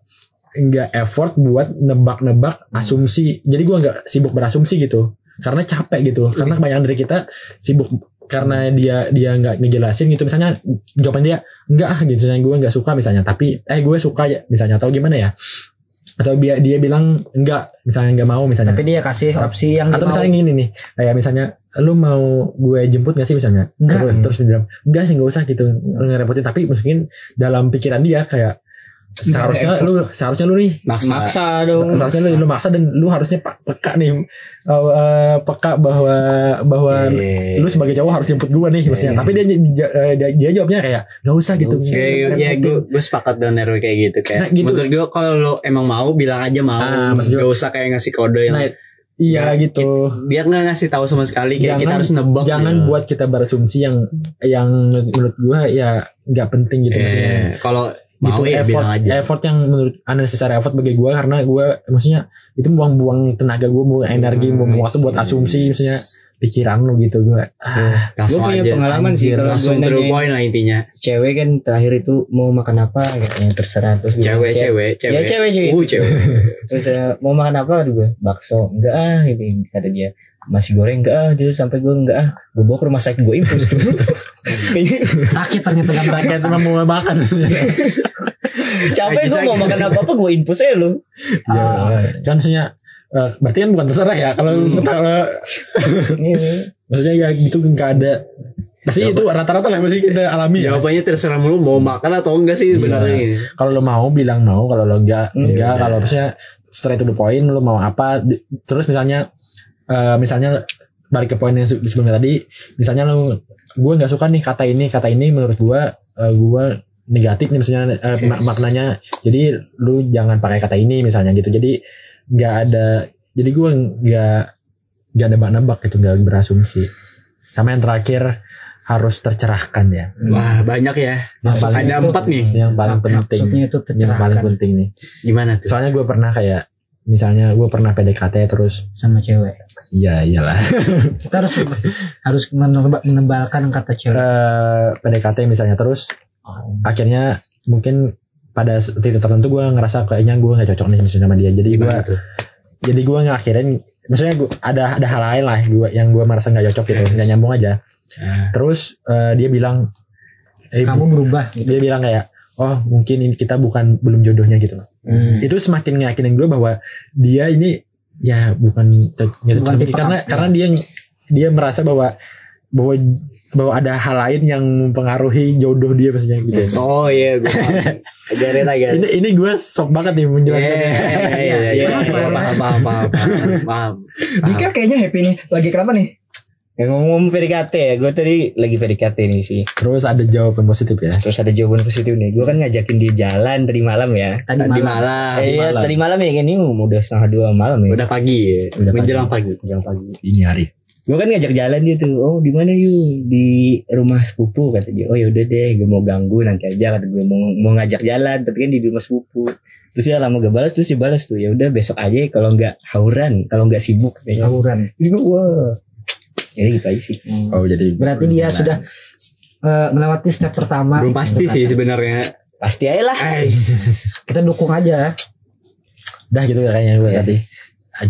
nggak effort buat nebak-nebak asumsi. Jadi gua nggak sibuk berasumsi gitu. Karena capek gitu. Karena kebanyakan dari kita sibuk karena dia dia nggak ngejelasin gitu misalnya jawaban dia enggak ah gitu misalnya gue nggak suka misalnya tapi eh gue suka ya misalnya atau gimana ya atau dia dia bilang enggak misalnya nggak mau misalnya Tapi dia kasih opsi yang atau misalnya mau. gini nih kayak misalnya lu mau gue jemput gak sih misalnya Enggak. terus, terus dia bilang enggak sih nggak usah gitu ngerepotin tapi mungkin dalam pikiran dia kayak seharusnya lu seharusnya lu nih maksa, maksa dong. Seharusnya lu, lu maksa dan lu harusnya peka nih. Uh, uh, peka bahwa bahwa Iya. lu sebagai cowok harus jemput gue nih maksudnya. Tapi dia, dia, dia, dia jawabnya kayak nggak usah gitu. Kayak ya gue gue sepakat dengan Erwin kayak gitu kayak Nah, gitu. menurut gue kalau lo emang mau bilang aja mau. Ah, gak gue- usah kayak ngasih kode yang nah, iya gitu. dia nggak ngasih tahu sama sekali kayak kita harus nebak jangan gitu. buat kita berasumsi yang yang menurut gua ya nggak penting gitu maksudnya. Eh, kalau mau gitu ya effort aja. effort yang menurut unnecessary effort bagi gua karena gua maksudnya itu buang-buang tenaga gua buang energi Hmm, buang waktu buat asumsi maksudnya pikiran lu gitu gua. Ah, Gua punya aja. pengalaman sih kalau langsung nanyain. point lah intinya. cewek kan terakhir itu mau makan apa katanya terserah. Terus gue cewek kayak- cewek cewek ya cewek. cewek uh cewek. Terus eh, mau makan apa? Gue bakso. Enggak ah gitu kata dia masih goreng enggak ah dia sampai gue enggak ah. Gue bawa ke rumah sakit gue infus tuh sakit ternyata merasa. cuma mau makan. Capek gue mau makan apa apa gue infus aja lu. Ya kan maksudnya eh, berarti kan bukan terserah ya kalau Hmm. kalau maksudnya ya gitu nggak ada. Pasti itu rata-rata lah mesti kita alami ya. Jawabannya terserah mulu mau makan atau enggak sih sebenarnya ini. Kalau lo mau bilang mau. Kalau lo enggak Hmm, enggak udah. kalau misalnya straight to the point lo mau apa terus misalnya eh, misalnya balik ke poin yang se- sebelumnya tadi misalnya lo gue nggak suka nih kata ini kata ini menurut gue uh, gue negatif nih misalnya eh, mak- maknanya. Jadi lu jangan pakai kata ini misalnya gitu. Jadi nggak ada jadi gue nggak nggak nebak-nebak gitu nggak berasumsi. Sama yang terakhir harus tercerahkan ya. Wah banyak ya. Yang paling ada empat nih. yang paling penting. Maksudnya itu yang paling penting nih. Gimana tuh? Soalnya gue pernah kayak misalnya gue pernah PDKT terus sama cewek. iya iyalah Kita harus harus meneba- menebalkan kata cewek. eh PDKT misalnya terus akhirnya mungkin pada titik tertentu gue ngerasa kayaknya gue nggak cocok nih misalnya sama dia jadi gue tuh jadi gue ngakhirin maksudnya gua, ada ada hal lain lah gua, yang gue merasa nggak cocok gitu nggak nyambung aja Ah. terus eh, dia bilang eh, Kamu berubah gitu. dia bilang kayak oh mungkin ini kita bukan belum jodohnya gitu Hmm. itu semakin ngeyakinin gue bahwa dia ini ya bukan cocok Bukan karena kamu, karena dia dia merasa bahwa bahwa bahwa ada hal lain yang mempengaruhi jodoh dia maksudnya gitu oh iya gue ajarin aja ini ini gue sok banget nih Iya, menjelaskan iya, iya, iya, paham, paham, paham, paham, paham, paham. Dika kayaknya happy nih. Lagi kenapa nih? Yang ngomong PDKT ya gue tadi lagi PDKT nih sih. Terus ada jawaban positif ya? Terus ada jawaban positif nih. Gue kan ngajakin dia jalan tadi malam ya. Tadi Tadi malam. malam, Eh, iya tadi malam. ya ini udah setengah dua malam ya. Udah pagi ya, Udah menjelang pagi. menjelang pagi. Ini hari. Gue kan ngajak jalan dia tuh. Oh di mana yuk di rumah sepupu kata dia. Oh yaudah deh gue mau ganggu nanti aja kata gue mau mau ngajak jalan tapi kan di rumah sepupu. Terus dia lama gak balas terus dia balas tuh. Ya udah besok aja kalau nggak hauran kalau nggak sibuk. Tawuran. jadi gue wah jadi gitu aja sih oh jadi Berarti dia sudah eh, melewati step pertama. Belum pasti sih sebenarnya. pasti aja lah Kita dukung aja. dah gitu kayaknya gue Iya. tadi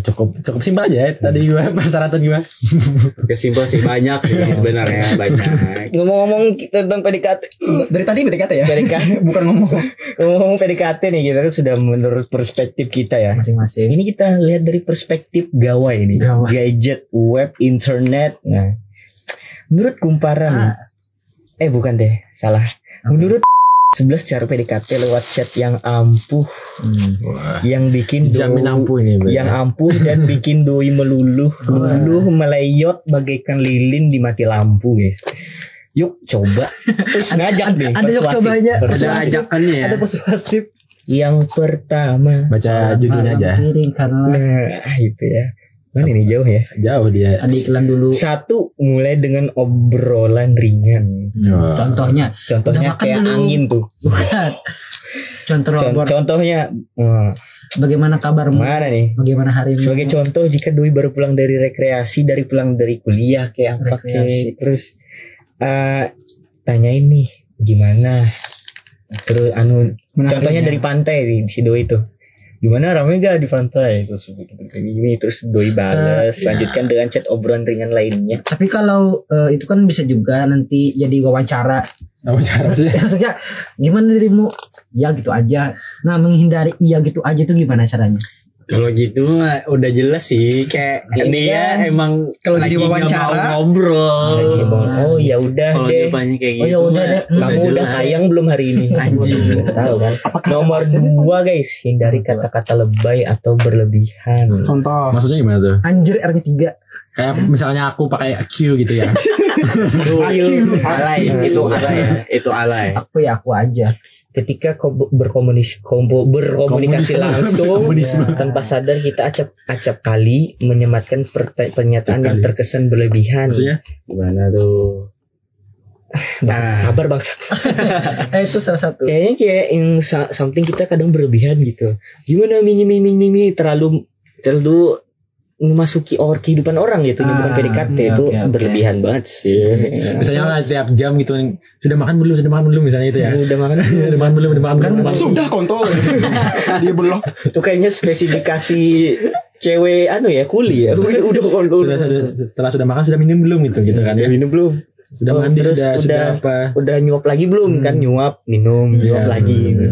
cukup cukup simpel aja ya tadi gue persyaratan gue Kesimpul sih banyak sih sebenarnya banyak. ngomong-ngomong kita tentang PDKT Dari tadi PDKT ya? PDKT Bukan ngomong. ngomong PDKT nih kita kan sudah menurut perspektif kita ya Masing-masing. Ini kita lihat dari perspektif gawai ini, Gawai. gadget, web, internet. Nah, menurut kumparan, eh bukan deh, salah. Menurut 11 cara PDKT lewat chat yang ampuh, Wah, yang bikin jamin ampuh ini Bro. yang ampuh dan bikin doi meluluh, luluh meleyot bagaikan lilin di mati lampu, guys. Yuk coba, terus ngajak nih, ada yang persuasif. Ada Persuasif. ajakannya ya. Ada persuasif. Yang pertama, baca judulnya aja karena nah itu ya, mana ini jauh ya? jauh dia ada iklan dulu. Satu mulai dengan obrolan ringan. Wah. Contohnya, Contohnya Udah makan kayak belum? angin tuh. bukan. Contoh Con- obor. contohnya, wah, bagaimana kabarmu? Mana nih? Bagaimana hari ini? Sebagai contoh jika Dwi baru pulang dari rekreasi, dari pulang dari kuliah kayak apa Rekreasi. kayak terus eh tanyain nih gimana. Terus anu Menarik contohnya ya. dari pantai di si Doi itu. Gimana rame gak di pantai? Terus gini terus Doi balas, lanjutkan dengan chat obrolan ringan lainnya. Tapi kalau eh, itu kan bisa juga nanti jadi wawancara. Apa cara sih? Maksudnya gimana dirimu? Ya gitu aja. Nah menghindari iya gitu aja itu gimana caranya? Kalau gitu mah udah jelas sih kayak Iya dia kan? emang Kalau lagi wawancara, mau ngobrol. Lagi mau, oh ya udah Kalau deh. jawabannya kayak Oh, gitu. ya udah mah deh. Kamu udah jelas. kayang belum hari ini? Anjing. Tahu kan? Nomor dua guys, hindari kata-kata lebay atau berlebihan. Contoh. Maksudnya gimana tuh? Anjir R-nya tiga. Kayak misalnya aku pakai Q gitu ya. Itu alay, itu alay ya, itu alay. Aku ya aku aja. Ketika berkomunikasi, kombo- berkomunikasi langsung tanpa sadar kita acap-acap kali menyematkan pernyataan yang terkesan berlebihan. Maksudnya Gimana tuh? Bang, sabar bang. Eh itu salah satu. Kayaknya kayak yang something kita kadang berlebihan gitu. Gimana mini mini mini terlalu terlalu memasuki or kehidupan orang gitu, ini bukan Ah, PDKT iya, itu oke. berlebihan banget sih. misalnya lah tiap jam gitu sudah makan belum sudah makan belum misalnya itu ya. Udah makan Udah makan belum udah makan belum. Sudah kontol. Dia belum. itu kayaknya spesifikasi cewek anu ya kuli ya. Udah udah udah, Sudah, sudah setelah sudah makan sudah minum belum gitu gitu kan ya. minum belum? Sudah Oh, mandi terus sudah, udah- sudah apa? Udah nyuap lagi belum kan nyuap minum nyuap Iya, lagi. gitu.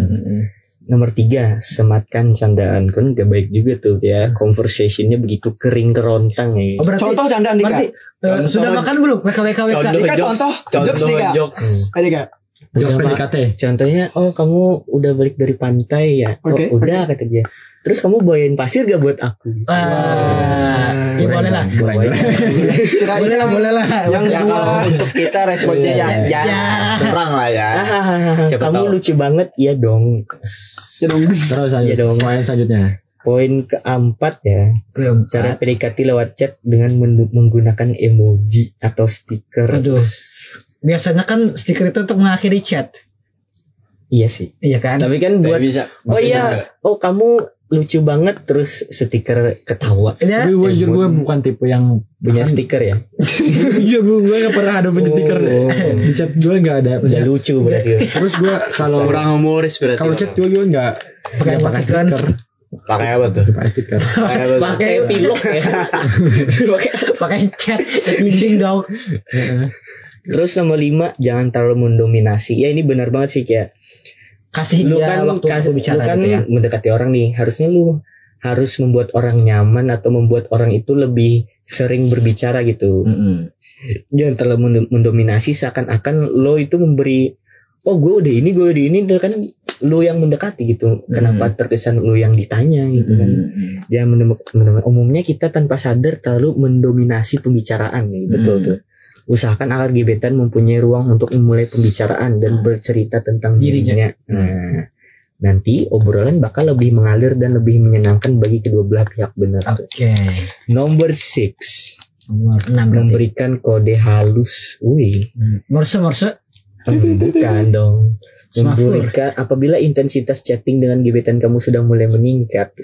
Nomor tiga, sematkan candaan kan gak baik juga tuh ya conversationnya begitu kering kerontang ya. Oh, berarti, Contoh candaan Dika. berarti Contoh- sudah makan belum? WK WK WK. Contoh jokes, contoh. Jokes, Dika. jokes. Ayo Dika. Jokes Sama- PDKT. Contohnya, oh kamu udah balik dari pantai ya? Oke, oh, udah kata dia. Terus kamu bawain pasir gak buat aku? Ah, ya boleh lah. Bawain. Kirain Boleh lah, boleh lah. Yang Ya kalau untuk kita responnya ya, ya, Ya. kurang lah ya. Siapa kamu tahu. lucu banget, iya dong. Ya dong. Terus Iya lanjut. dong. Poin selanjutnya. Poin keempat ya, cara PDKT lewat chat dengan men- menggunakan emoji atau stiker. Aduh. Biasanya kan stiker itu untuk mengakhiri chat. Iya sih. Iya kan? Tapi kan buat bisa. Oh iya, oh kamu lucu banget terus stiker ketawa. Ya. Gue jujur gue bukan tipe yang Punya stiker ya? Iya bu, gue gak pernah ada punya Oh. stiker di chat gue gak ada. Udah lucu berarti. Terus gue kalau Kurang humoris berarti. kalau chat gue gue nggak Pakai pakai stiker, pakai apa tuh? Pakai stiker. Pakai apa tuh? Pakai pilok ya. Pakai Pakai chat, leasing dong. Terus nomor lima jangan terlalu mendominasi. Ya ini benar banget sih kayak Kasih lu dia kan waktu kas- untuk bicara lu kan gitu ya. mendekati orang nih. Harusnya lu harus membuat orang nyaman atau membuat orang itu lebih sering berbicara gitu. Mm-mm. Jangan terlalu mendo- mendominasi seakan-akan lo itu memberi oh gue udah ini gue udah ini kan lu yang mendekati gitu. Kenapa terkesan lu yang ditanya gitu kan. Mm-mm. Jangan mendem- mendem- umumnya kita tanpa sadar terlalu mendominasi pembicaraan nih. Betul Hmm. tuh. Usahakan agar gebetan mempunyai ruang untuk memulai pembicaraan dan bercerita tentang Dirinya. dirinya. Nah, nanti obrolan bakal lebih mengalir dan lebih menyenangkan bagi kedua belah pihak benar. Oke. Number six, Nomor 6 berarti. memberikan kode halus. Wih, Hmm. Morse Morse. Hmm, bukan dong. Memberikan apabila intensitas chatting dengan gebetan kamu sudah mulai meningkat.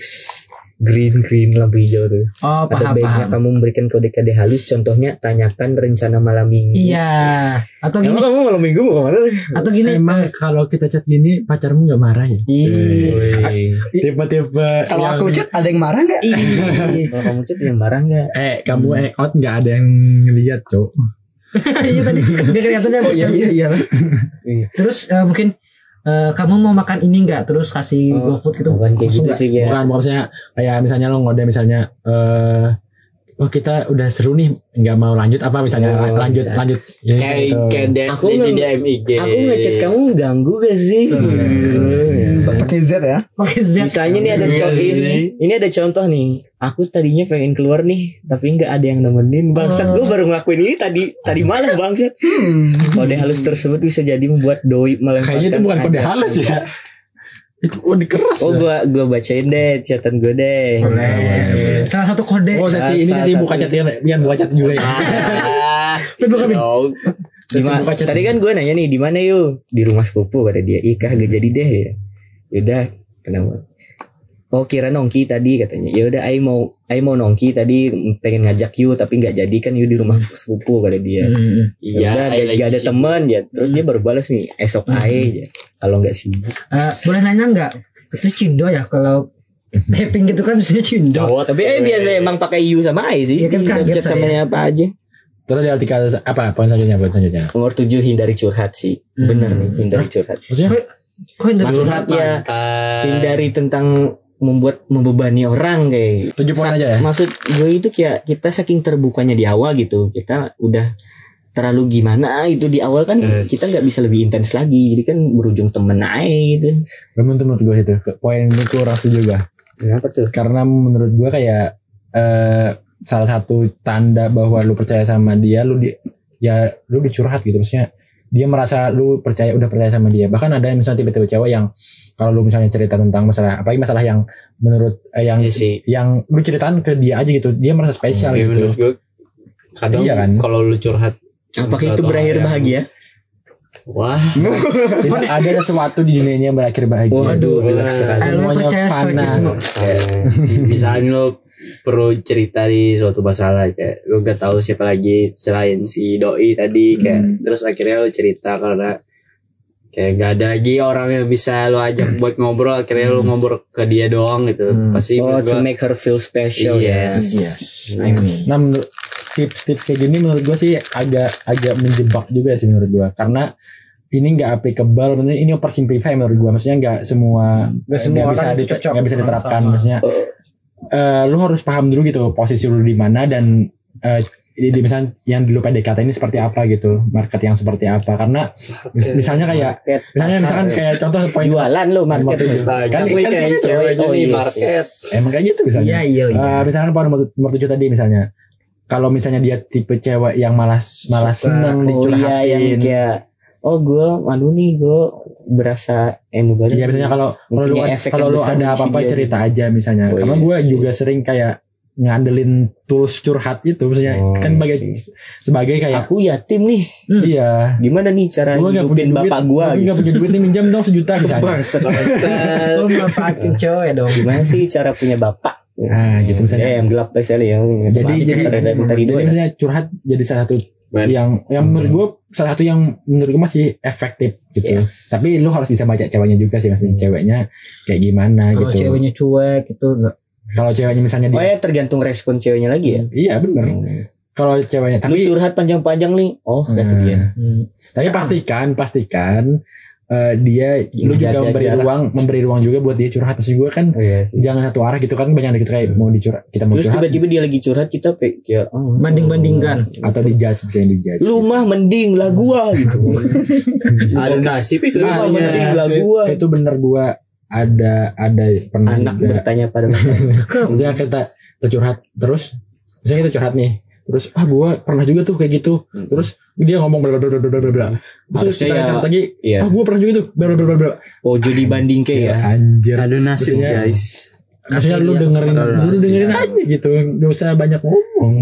Green green lampu hijau tuh. Oh, Ada paham baiknya paham. kamu memberikan kode-kode halus. Contohnya tanyakan rencana malam minggu. Iya. Atau gini, Emang kamu malam minggu mau ke mana? atau gini. Emang kalau kita chat gini pacarmu gak marah ya? Ih. Tipe-tipe Kalau yang- aku chat ada yang marah nggak? Ih. Kalau kamu chat yang marah nggak? Eh kamu eh out gak ada yang ngeliat cok. Iya tadi dia kelihatannya. Oh iya iya iya. Terus eh, mungkin eh, kamu mau makan ini nggak? Terus kasih Oh, GoFood gitu. Bukan kayak gitu sih ya. Bukan maksudnya kayak misalnya lo ngode misalnya eh oh kita udah seru nih nggak mau lanjut apa misalnya Oh, la- lanjut bisa. lanjut Ini Kayak gitu. kayak DM, Aku di DM IG. Aku ngechat kamu ganggu gak sih? Pakai Z ya. Pakai Z. Misalnya nih ada Iya contoh ini, ini ada contoh nih. Aku tadinya pengen keluar nih, tapi nggak ada yang nemenin. Bangsat, gue baru ngelakuin ini tadi tadi malam bangsat. Kode halus tersebut bisa jadi membuat doi melemparkan. Kayaknya itu bukan kode halus ya. Itu kode keras. Oh ya. gua gua bacain deh catatan gue deh. Boleh. Salah satu kode. Oh sesi ini sesi buka chat ya, Bian buka chat juga ya. Ah, Bukan, Bin. dong. Di ma- buka chat. tadi kan gue nanya nih di mana yuk? Di rumah sepupu kata dia. Ih kagak jadi deh ya. Yaudah, kenapa? Oh kira nongki tadi katanya. Ya udah ai mau ai mau nongki tadi pengen ngajak you tapi nggak jadi kan you di rumah sepupu kata dia. Hmm. ya udah ai gak, gak ada teman ya. Terus dia baru balas nih esok Hmm. ai ya. Kalau nggak sibuk. Eh, boleh nanya nggak? Itu cindo ya? Kalau tapping gitu kan biasanya cindo. Cowok. Tapi ai biasa emang pakai you sama ai sih. Iya kan Bisa kaget chat sama apa aja. Terus di artikel apa? Poin selanjutnya poin selanjutnya? nomor tujuh hindari curhat sih. Hmm. bener nih hindari curhat. Maksudnya? Kok yang dari maksudnya hindari tentang membuat membebani orang kayak tujuh poin aja ya. maksud gue itu kayak kita saking terbukanya di awal gitu kita udah terlalu gimana itu di awal kan Yes. kita nggak bisa lebih intens lagi jadi kan berujung temen aja gitu tuh menurut gue itu poin itu kurang setuju gue. kenapa tuh Karena menurut gue kayak eh salah satu tanda bahwa lu percaya sama dia, lu di ya lu dicurhat gitu maksudnya dia merasa lu percaya udah percaya sama dia bahkan ada yang misalnya tiba-tiba cewek yang kalau lu misalnya cerita tentang masalah apalagi masalah yang menurut eh, yang Iya sih. yang lu ceritain ke dia aja gitu dia merasa spesial Ya, gitu menurut gue kadang Iya kan? kalau lu curhat apakah itu berakhir bahagia wah. Tidak ada sesuatu di dunia ini yang berakhir bahagia. Waduh, gelap sekali. Eh, semuanya percaya fana. misalnya lo perlu cerita di suatu masalah kayak lu gak tahu siapa lagi selain si doi tadi kayak terus akhirnya lo cerita karena kayak gak ada lagi orang yang bisa lo ajak buat ngobrol akhirnya lo ngobrol ke dia doang gitu. Hmm. pasti oh to gua- make her feel special Yes. ya. Nah, menurut tips-tips kayak gini menurut gue sih agak agak menjebak juga sih menurut gue karena ini nggak applicable, maksudnya ini oversimplify menurut gue, maksudnya nggak semua Nggak semua nggak bisa orang dite- cocok. nggak bisa diterapkan, Sama. maksudnya eh, lu harus paham dulu gitu posisi lu di mana dan eh, di, di misalnya yang dulu PDKT ini seperti apa gitu, market yang seperti apa, karena mis- misalnya kayak Market, misalnya misalkan ya. kayak contoh poin jualan lo market tujuh. Nah, kan kan oh, yes, market emang kayak gitu misalnya. Iya iya iya. Eh, misalkan poin nomor tujuh tadi misalnya kalau misalnya dia tipe cewek yang malas malas Suka. seneng oh iya yang dicurhatin kayak oh gue aduh nih gue berasa emu banget Iya misalnya kalau kalau lu kalau lu ada di apa-apa dia. cerita aja misalnya. Oh, Karena iya gue juga sering kayak ngandelin tools curhat itu misalnya Oh, kan sebagai sih. sebagai kayak aku yatim nih iya gimana nih cara punya hidupin duit bapak gue gue gak punya duit nih minjam dong sejuta misalnya Bangsat. Lu manfaatin cewek dong. gimana sih cara punya bapak Nah, gitu misalnya. ya, yang gelap sekali ya jadi jadi tadi jadi dua ya. misalnya curhat jadi salah satu Ben. yang yang menurut gue salah satu yang menurut gue masih efektif gitu Yes. tapi lu harus bisa baca ceweknya juga sih maksudnya ceweknya kayak gimana Kalau gitu ceweknya cuek itu enggak. kalau ceweknya misalnya oh dia ya tergantung respon ceweknya lagi ya iya bener kalau ceweknya tapi tapi curhat panjang-panjang nih oh Hmm. dia Tapi pastikan, pastikan eh, dia lu juga memberi jarak. ruang, memberi ruang juga buat dia curhat. Maksud gue kan oh, iya sih. jangan satu arah gitu kan banyak gitu kayak mau dicurhat, kita mau terus curhat tiba-tiba dia lagi curhat kita kayak oh, Banding-bandingkan. atau dijudge bisa dijudge. lu mah mending lah gua gitu ada nasib itu Lu mah mending lah gua itu bener gua ada ada pernah anak juga. bertanya pada Misalnya kita, kita curhat terus, misalnya kita curhat nih, terus ah gua pernah juga tuh kayak gitu, terus dia ngomong bla bla bla bla bla bla. Terus kita ya- lagi, iya. ah gua pernah juga tuh bla bla bla bla oh jadi banding kayak ya Anjir. ada nasib Maksudnya- guys Maksudnya lu Kasih dia dengerin, lu dengerin aja gitu, nggak usah banyak ngomong.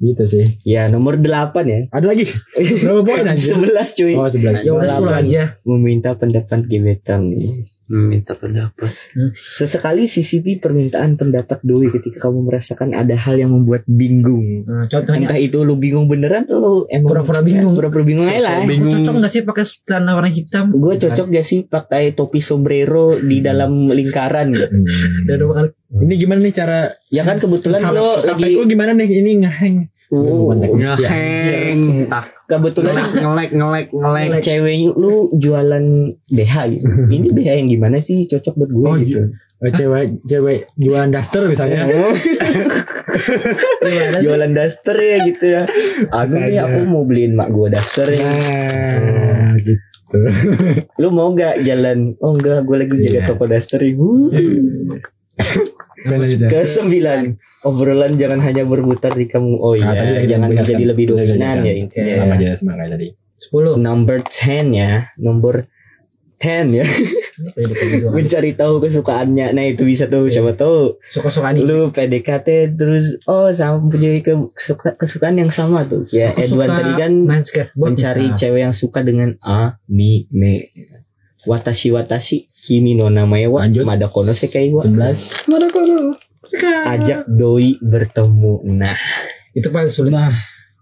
Gitu sih. ya nomor 8 ya Ada lagi? Berapa poin anjir? 11 cuy Oh, 11. Ya udah sepuluh aja. meminta pendapat gebetan nih minta pendapat Sesekali CCP permintaan pendapat doi ketika kamu merasakan ada hal yang membuat bingung. Nah, contohnya Entah itu lu bingung beneran atau lu emang Pura-pura bingung. Pura-pura bingung aja lah. Lu cocok nggak sih pakai celana warna hitam? Gue cocok gak sih pakai topi sombrero di dalam lingkaran gitu. Hmm. Ini gimana nih cara Ya kan kebetulan lo lagi gimana nih? Ini ngeheng. Oh, ngeheng tak kebetulan ngelek ngelek ngelek cewek lu jualan BH gitu. Ini BH yang gimana sih cocok buat gue Oh, gitu. Eh, Cewek cewek jualan daster misalnya. jualan daster ya gitu ya. Aku nih aku mau beliin mak gue daster ya. Nah, gitu. Lu mau gak jalan? Oh enggak, gue lagi jaga Iya. toko daster ya. Ke sembilan obrolan jangan hanya berputar di kamu. Oh Nah, iya, tadi kita jangan menjadi kan. lebih dominan ya intinya. Sama ya. aja sama kayak tadi. Sepuluh. Number 10 ya, nomor 10 ya. Mencari tahu kesukaannya. Nah, itu bisa tuh siapa tahu Suka-suka nih. lu PDKT terus oh sama punya ke- kesuka- kesukaan yang sama tuh. Ya Aku Edwan tadi kan main skateboard mencari bisa. cewek yang suka dengan anime. Watashi watashi kimi no namae wa Lanjut. madakono sekai wa 11 ajak doi bertemu. Nah, Itu paling sulit.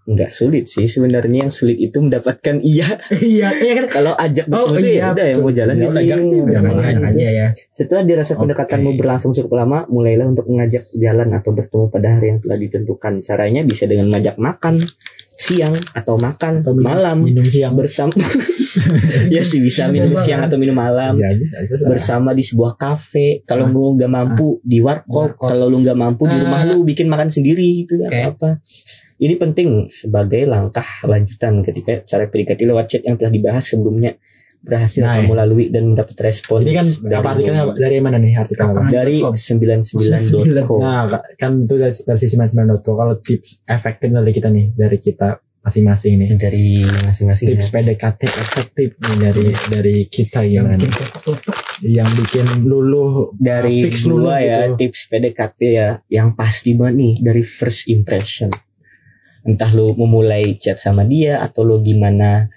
nggak sulit sih sebenarnya yang sulit itu mendapatkan iya. iya, iya kan. Kalau ajak Oh, bertemu tuh iya, ya udah yang mau jalan Ya ajak aja ya. Setelah dirasa Oke. pendekatanmu berlangsung cukup lama, mulailah untuk mengajak jalan atau bertemu pada hari yang telah ditentukan. Caranya bisa dengan mengajak makan siang atau makan Atau minum- malam minum siang. bersama. ya sih bisa minum siang atau minum malam. Ya bisa bersama di sebuah kafe kalau lu nggak mampu di warkop kalau lu nggak mampu di rumah Ah. lu bikin makan sendiri itu nggak Oke. apa-apa ini penting sebagai langkah lanjutan ketika cara PDKT lewat chat yang telah dibahas sebelumnya berhasil Nah, kamu lalui dan mendapat respon Ini kan dari, apa artikelnya dari mana nih artikelnya? Kapan? dari 99.com Nah, ka- kan itu dari versi 99.co. Kalau tips efektif dari kita nih, dari kita masing-masing nih. dari masing-masing Tips ya. PDKT efektif nih dari dari kita gimana nih? Yang bikin luluh dari fix luluh ya gitu. tips PDKT ya yang pasti banget nih dari first impression entah lu memulai chat sama dia atau lu gimana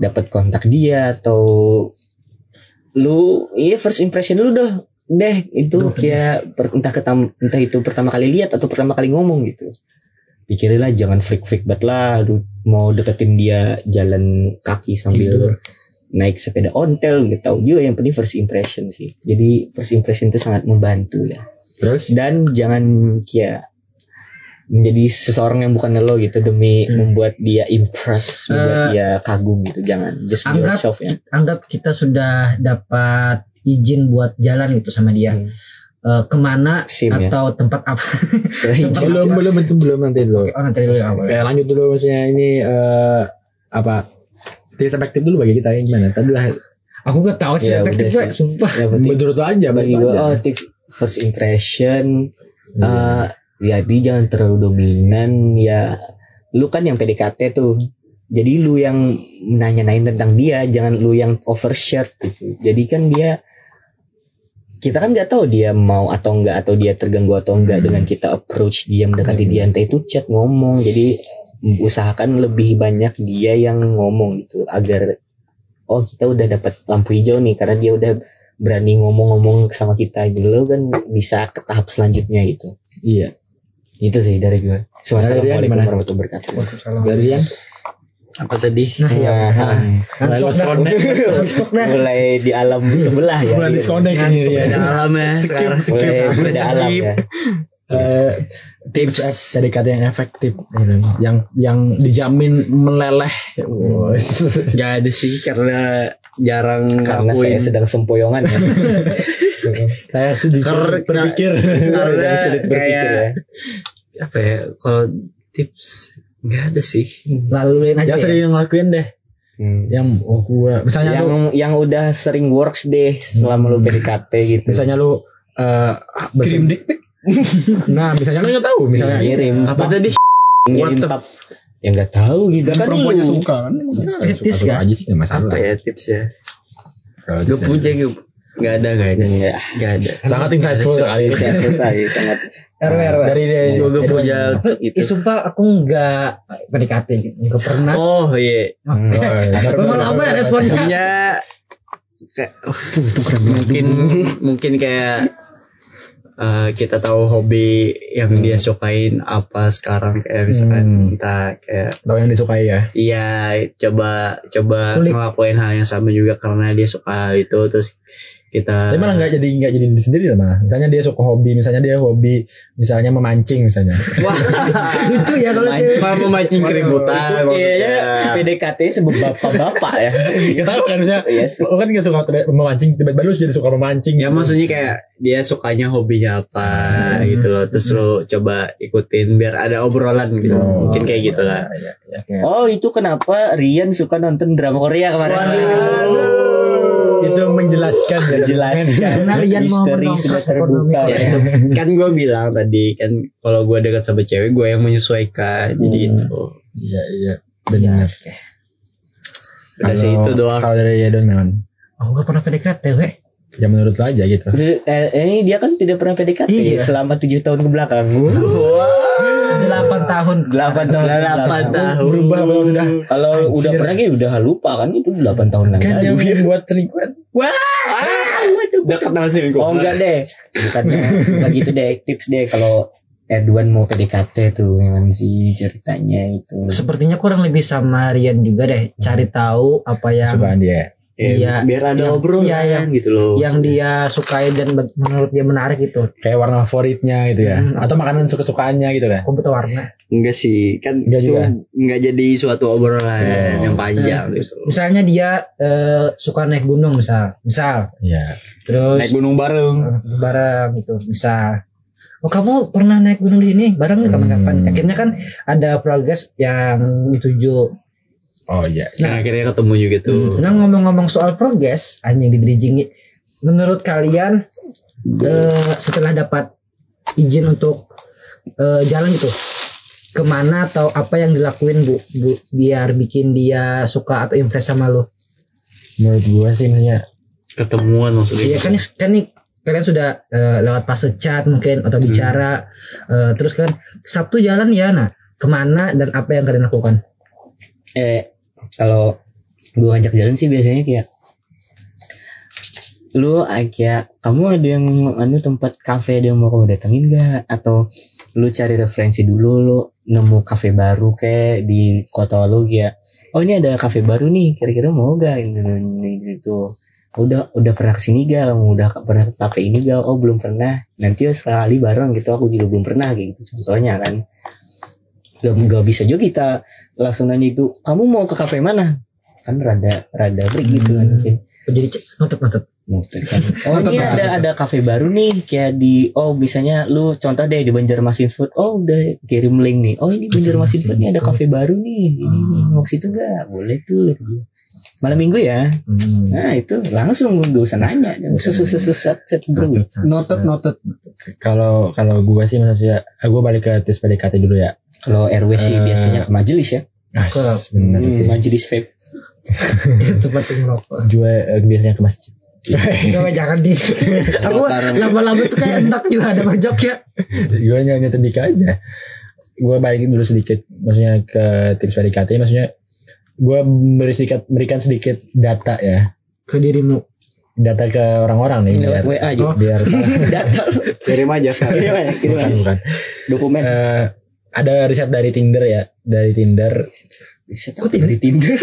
dapat kontak dia atau lu iya first impression lu dah deh itu kayak per- entah ketam, entah itu pertama kali lihat atau pertama kali ngomong gitu. Pikirinlah jangan freak freak banget lah lu mau deketin dia jalan kaki sambil naik sepeda ontel nggak tahu juga yang penting first impression sih. Jadi first impression itu sangat membantu ya. Terus? Dan jangan kayak menjadi seseorang yang bukan lo gitu demi Hmm. membuat dia impress, membuat Eh, dia kagum gitu. Jangan just be anggap- yourself ya. Anggap kita sudah dapat izin buat jalan gitu sama dia. Hmm. Eh, ke mana Sim ya. atau tempat apa? Tempat- belum belum itu belum nanti dulu. Oh nanti dulu apa? Kayak lanjut dulu maksudnya ini eh apa? Tips efektif dulu bagi kita yang gimana? Tadi lah Aku gak tahu sih Ya, udah gue, sumpah. penting menurut aja bagi gue oh tips first impression Iya. eh jadi jangan terlalu dominan ya. Lu kan yang PDKT tuh. Jadi lu yang nanya-nain tentang dia jangan lu yang overshare gitu. Jadi kan dia kita kan nggak tahu dia mau atau enggak atau dia terganggu atau enggak Hmm. dengan kita approach dia mendekati dia. Entah itu chat ngomong. Jadi usahakan lebih banyak dia yang ngomong gitu agar oh kita udah dapat lampu hijau nih karena dia udah berani ngomong-ngomong sama kita gitu. Lo kan bisa ke tahap selanjutnya gitu. Iya. Itu sih dari gue gimana? warahmatullahi wabarakatuh Dari yang apa tadi Nah, lost dah. connect. Ngantuk dah. mulai di alam sebelah ya Mulai disconnect ini dia. alam ya sekarang. mulai beda alam ya Eh, tips PDKT yang efektif yang yang dijamin meleleh. Gak ada sih karena jarang karena ngelakuin. saya sedang sempoyongan ya saya sedih Karena- berpikir Sedang sulit berpikir ya kayak apa ya kalau tips nggak ada sih Laluin aja. ya ya. sering ngelakuin deh Hmm. yang oh gua misalnya yang lu yang udah sering works deh selama lu Hmm. PDKT gitu misalnya lu eh kirim dik nah misalnya kan nggak tahu misalnya Ngirim. apa tadi ngirim tap ya nggak tahu gitu kan perempuannya lu. suka kan Fetis suka kan? aja sih nggak masalah apa ya Kalau gue tipsnya. punya gue nggak ada nggak ada Enggak. nggak ada sangat insightful sekali Ini saya selesai sangat RW, RW. dari dari Edwan. punya itu. ih, sumpah aku nggak PDKT gitu. Nggak pernah. oh iya Hmm. Oh, iya. Gimana apa ya responnya? kayak mungkin mungkin kayak eh, kita tahu hobi yang dia sukain apa sekarang kayak misalkan Hmm. entah kayak tahu yang disukai ya iya coba coba Kulik. ngelakuin hal yang sama juga karena dia suka itu terus kita Tapi malah nggak jadi nggak jadi diri sendiri lah malah. Misalnya dia suka hobi, misalnya dia hobi, misalnya memancing misalnya. wah Lucu ya kalau cewek. cuma memancing keributan kayaknya maksudnya PDKT sebut bapak-bapak ya Gak tahu kan misalnya, Yes. lo kan nggak suka memancing, tiba-tiba lu jadi suka memancing. ya maksudnya kayak dia sukanya hobinya apa Hmm. gitu loh terus lo coba ikutin biar ada obrolan gitu Oh, mungkin kayak gitulah Ya, ya, ya. oh itu kenapa Rian suka nonton drama Korea kemarin Itu menjelaskan ya. Jelaskan Karena Rian mau misteri sudah terbuka ya ya. itu kan gue bilang tadi kan kalau gue dekat sama cewek gue yang menyesuaikan jadi Hmm. itu Iya, iya. Benar. udah sih itu doang Kalau dari Yadon memang. Aku nggak pernah PDKT, weh. Ya menurut lo aja gitu. Eh, ini dia kan tidak pernah PDKT Iya. selama tujuh tahun ke belakang. Delapan tahun. 8 tahun. 8 tahun. Berubah banget udah. Kalau udah pernah kayak udah lupa kan itu 8 tahun yang Kan yang lalu. buat selingkuhan. Dekat dengan sini Oh enggak deh. Bukannya enggak gitu deh. Tips deh kalau Edwan mau PDKT tuh gimana sih ceritanya itu. Sepertinya kurang lebih sama Rian juga deh. Cari tahu apa yang Sukaan dia. Iya. biar ada Yang- obrolan iya, yang- gitu loh. yang dia sukai dan menurut dia menarik gitu. Kayak warna favoritnya gitu ya. Hmm. Atau makanan suka-sukaannya gitu kan. Komputer warna. enggak sih, kan Enggak itu juga. enggak jadi suatu obrolan Oh. yang panjang gitu. Misalnya dia eh, suka naik gunung misal, misal. Iya. Terus Naik gunung bareng. eh, bareng gitu, misal. Oh kamu pernah naik gunung di sini bareng Hmm. kapan-kapan? Akhirnya kan ada progres yang dituju. Oh iya. Nah, akhirnya ketemu juga tuh. Nah ngomong-ngomong soal progres, anjing di bridging menurut kalian eh, setelah dapat izin untuk eh, jalan gitu, ke mana atau apa yang dilakuin bu, bu biar bikin dia suka atau impress sama lo? Menurut gua sih maksudnya Ketemuan maksudnya. Iya kan kan nih kalian sudah eh, lewat fase chat mungkin atau bicara, eh, terus kan Sabtu jalan ya, nah ke mana dan apa yang kalian lakukan? eh kalau gue ngajak jalan sih biasanya kayak lu ah, kayak kamu ada yang anu tempat kafe ada yang mau kamu datengin gak atau lu cari referensi dulu lu nemu kafe baru kayak di kota lu kayak oh ini ada kafe baru nih kira-kira mau gak gitu, gitu. Udah udah pernah ke sini gak udah pernah ke kafe ini gak oh belum pernah. Nanti ya sekali bareng gitu aku juga belum pernah gitu contohnya kan gak, gak bisa juga kita langsung nanya itu kamu mau ke kafe mana? Kan rada rada break gitu kan mungkin. Oh, Jadi cek notut-notut. Mungkin kan. oh ini ada ada kafe baru nih kayak di oh bisanya lu contoh deh di Banjarmasin Food. Oh udah kirim link nih. Oh ini Banjarmasin Food nih ada kafe baru nih. Ini nih, mau ke situ gak boleh tuh malam minggu ya? Hmm. nah itu langsung gak usah nanya. Susu susu set set bro. Noted, noted. kalau kalau gua sih maksudnya gua balik ke tes PDKT dulu ya. Kalau RW sih Eh, biasanya ke majelis ya Ah, Kalau- bener Hmm, sih. majelis vape tempat merokok. Gua eh, biasanya ke masjid. Gak jangan di. Aku lama-lama tuh kayak entak juga ada bang ya. gue hanya nyetik aja gue balik dulu sedikit maksudnya ke tips PDKT maksudnya gue beri sedikit berikan sedikit data ya Ke dirimu. data ke orang-orang nih biar WA aja biar data Kirim aja kan. kirim aja kirim bukan, aja bukan. dokumen Eh, ada riset dari Tinder ya dari Tinder. Bisa tahu di Tinder?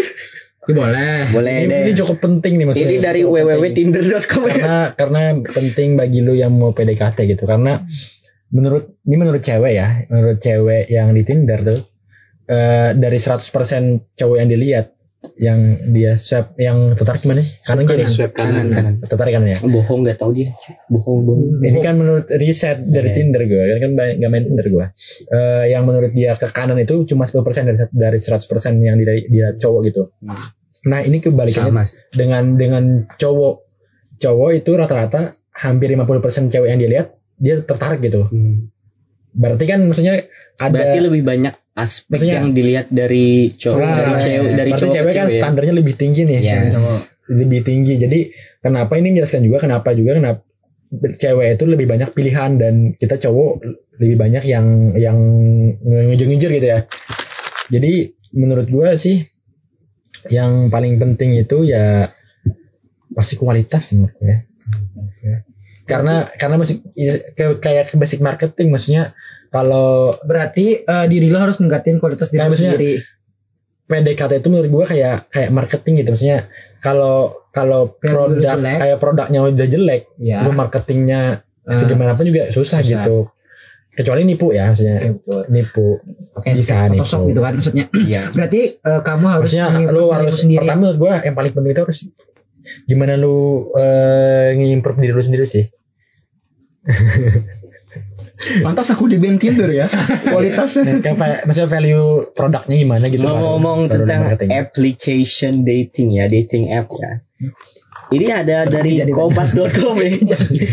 Ya, boleh. boleh ini, deh. ini cukup penting nih maksudnya. Ini dari www.tinder.com ya. karena karena penting bagi lu yang mau PDKT gitu. Karena menurut ini menurut cewek ya menurut cewek yang di Tinder tuh eh, dari 100% cowok yang dilihat yang dia swipe yang tertarik gimana sih kanan kiri Swipe kanan. kanan. tertarik kanan ya Bohong nggak tahu dia. Bohong bohong. ini kan menurut riset dari Iya. Tinder gue kan kan banyak- nggak main Tinder gue Eh, yang menurut dia ke kanan itu cuma 10% dari dari 100% yang dia, dia cowok gitu nah ini kebalikannya Sama. dengan dengan cowok cowok itu rata-rata hampir 50% cewek yang dilihat dia tertarik gitu berarti kan maksudnya ada Berarti lebih banyak aspek Maksudnya- yang dilihat dari cowok Nah, dari cewek dari berarti cowok cewek kan cewek. ya. standarnya lebih tinggi nih Yes. Cowok lebih tinggi jadi kenapa ini menjelaskan juga kenapa juga kenapa cewek itu lebih banyak pilihan dan kita cowok lebih banyak yang yang ngejar-ngejar gitu ya jadi menurut gua sih yang paling penting itu ya pasti kualitas menurut gue karena karena masih kayak kayak basic marketing maksudnya kalau Berarti eh, diri lo harus ningkatin kualitas diri maksudnya- sendiri. PDKT itu menurut gua kayak kayak marketing gitu maksudnya kalau kalau produk kayak produknya udah jelek Ya. lu marketingnya Ah. segimana pun juga susah, Susah. gitu kecuali nipu ya maksudnya Oke, betul. nipu Oke, Bisa Photoshop bro. gitu kan maksudnya. Iya. Berarti eh, kamu harus harusnya mengimprove lu harus sendiri. pertama menurut gua yang paling penting itu harus gimana lu eh ngimprove diri lu sendiri sih Pantas aku di band Tinder ya. Kualitasnya. kayak maksudnya value produknya gimana gitu Ngomong-ngomong baru tentang marketing. application dating ya, dating app ya. Ini ada dari kompas.com ya.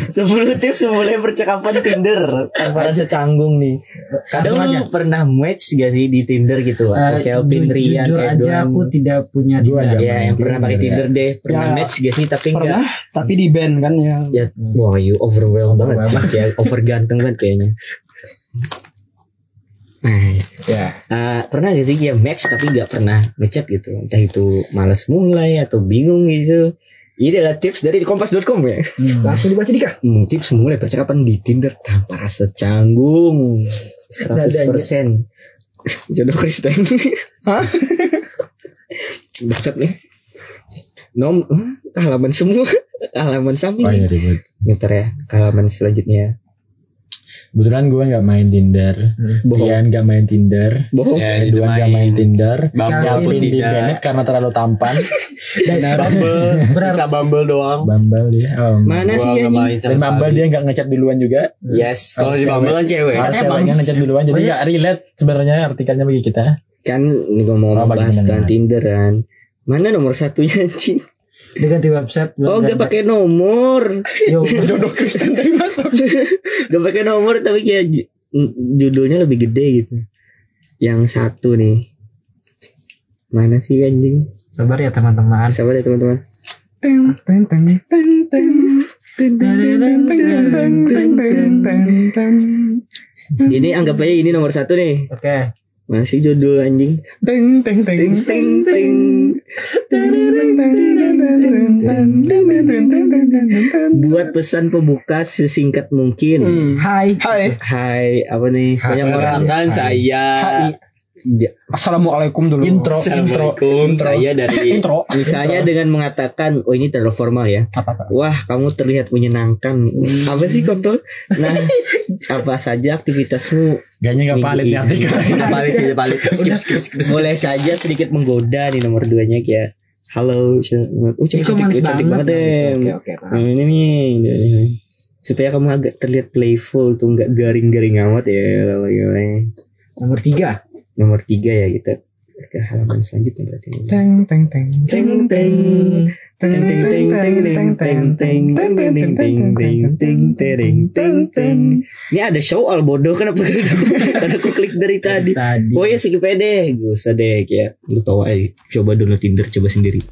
10 tips memulai percakapan Tinder tanpa rasa canggung nih. Kadang lu pernah match gak sih di Tinder gitu atau Eh, Kelvin ju- Rian jujur aja aku tidak punya Tinder. aja. Ya, yang pernah pakai Tinder deh, pernah Ya, match gak sih tapi enggak Pernah, tapi di band kan ya. Ya, wah you overwhelmed banget sih kayak over ganteng banget kayaknya. Nah, Ya. eh, pernah gak sih ya match tapi gak pernah ngechat gitu? Entah itu males mulai atau bingung gitu. Ini adalah tips dari kompas.com ya. Langsung dibaca Dika. Hmm, tips memulai percakapan di Tinder tanpa rasa canggung. 100% jodoh Kristen. Hah? Bangsat nih. Nom hmm, halaman semua, halaman samping. Oh iya. Muter ya, ke halaman selanjutnya. Kebetulan gue nggak main Tinder. Bohong. Dian nggak main Tinder. Bohong. Ya, Duan nggak main Tinder. Bumble pun tidak. Bennett karena terlalu tampan. Bumble Benar. bisa Bumble doang. Bumble dia. Oh, Mana sih sama Dan Bumble dia nggak ngechat duluan juga. Yes, kalau di Bumble kan cewek. Emang. ceweknya ngechat duluan. Jadi nggak relate sebenarnya artikelnya bagi kita. Kan ini ngomong Oh, bahas tentang. Tinder kan. Mana nomor satunya anjing? Dia ganti website. Oh, gak pakai nomor. Yo, jodoh Kristen tadi masuk. gak pakai nomor tapi kayak judulnya lebih gede gitu. Yang satu nih. Mana sih anjing? Sabar ya teman-teman. Sabar ya teman-teman. Teng teng teng teng ini anggap aja ini nomor satu nih. Oke. Okay. Masih judul anjing. Teng, teng, teng, ting ting. Buat pesan pembuka sesingkat mungkin. Hmm. Hai. Hai. Hai, apa nih? Banyak orang. Kan saya. Ja- Assalamualaikum dulu. Intro. Assalamualaikum. Saya dari Intro. Misalnya dengan mengatakan, oh ini terlalu formal ya. Apa apa? Wah, kamu terlihat menyenangkan. Apa sih kontol? Nah, apa saja aktivitasmu? Gaknya nih ini. artikel. Tidak balik, tidak balik. Skip, skip, skip. skip. Boleh saja sedikit menggoda nih nomor duanya kayak Halo, oh, Itu cantik, oh, cantik banget. banget deh. Oke, oke, oke. Nah, ini nih ini. supaya kamu agak terlihat playful tuh nggak garing-garing amat ya kalau gimana. Nomor tiga. Nomor tiga ya kita ke halaman selanjutnya berarti. Teng, teng, teng. Teng teng teng teng teng teng teng teng teng teng teng teng teng teng teng teng teng teng Ini ada show all bodoh kenapa karena aku klik dari tadi. Oh ya deh, gak usah deh kayak lu tahu aja. Coba download Tinder coba sendiri.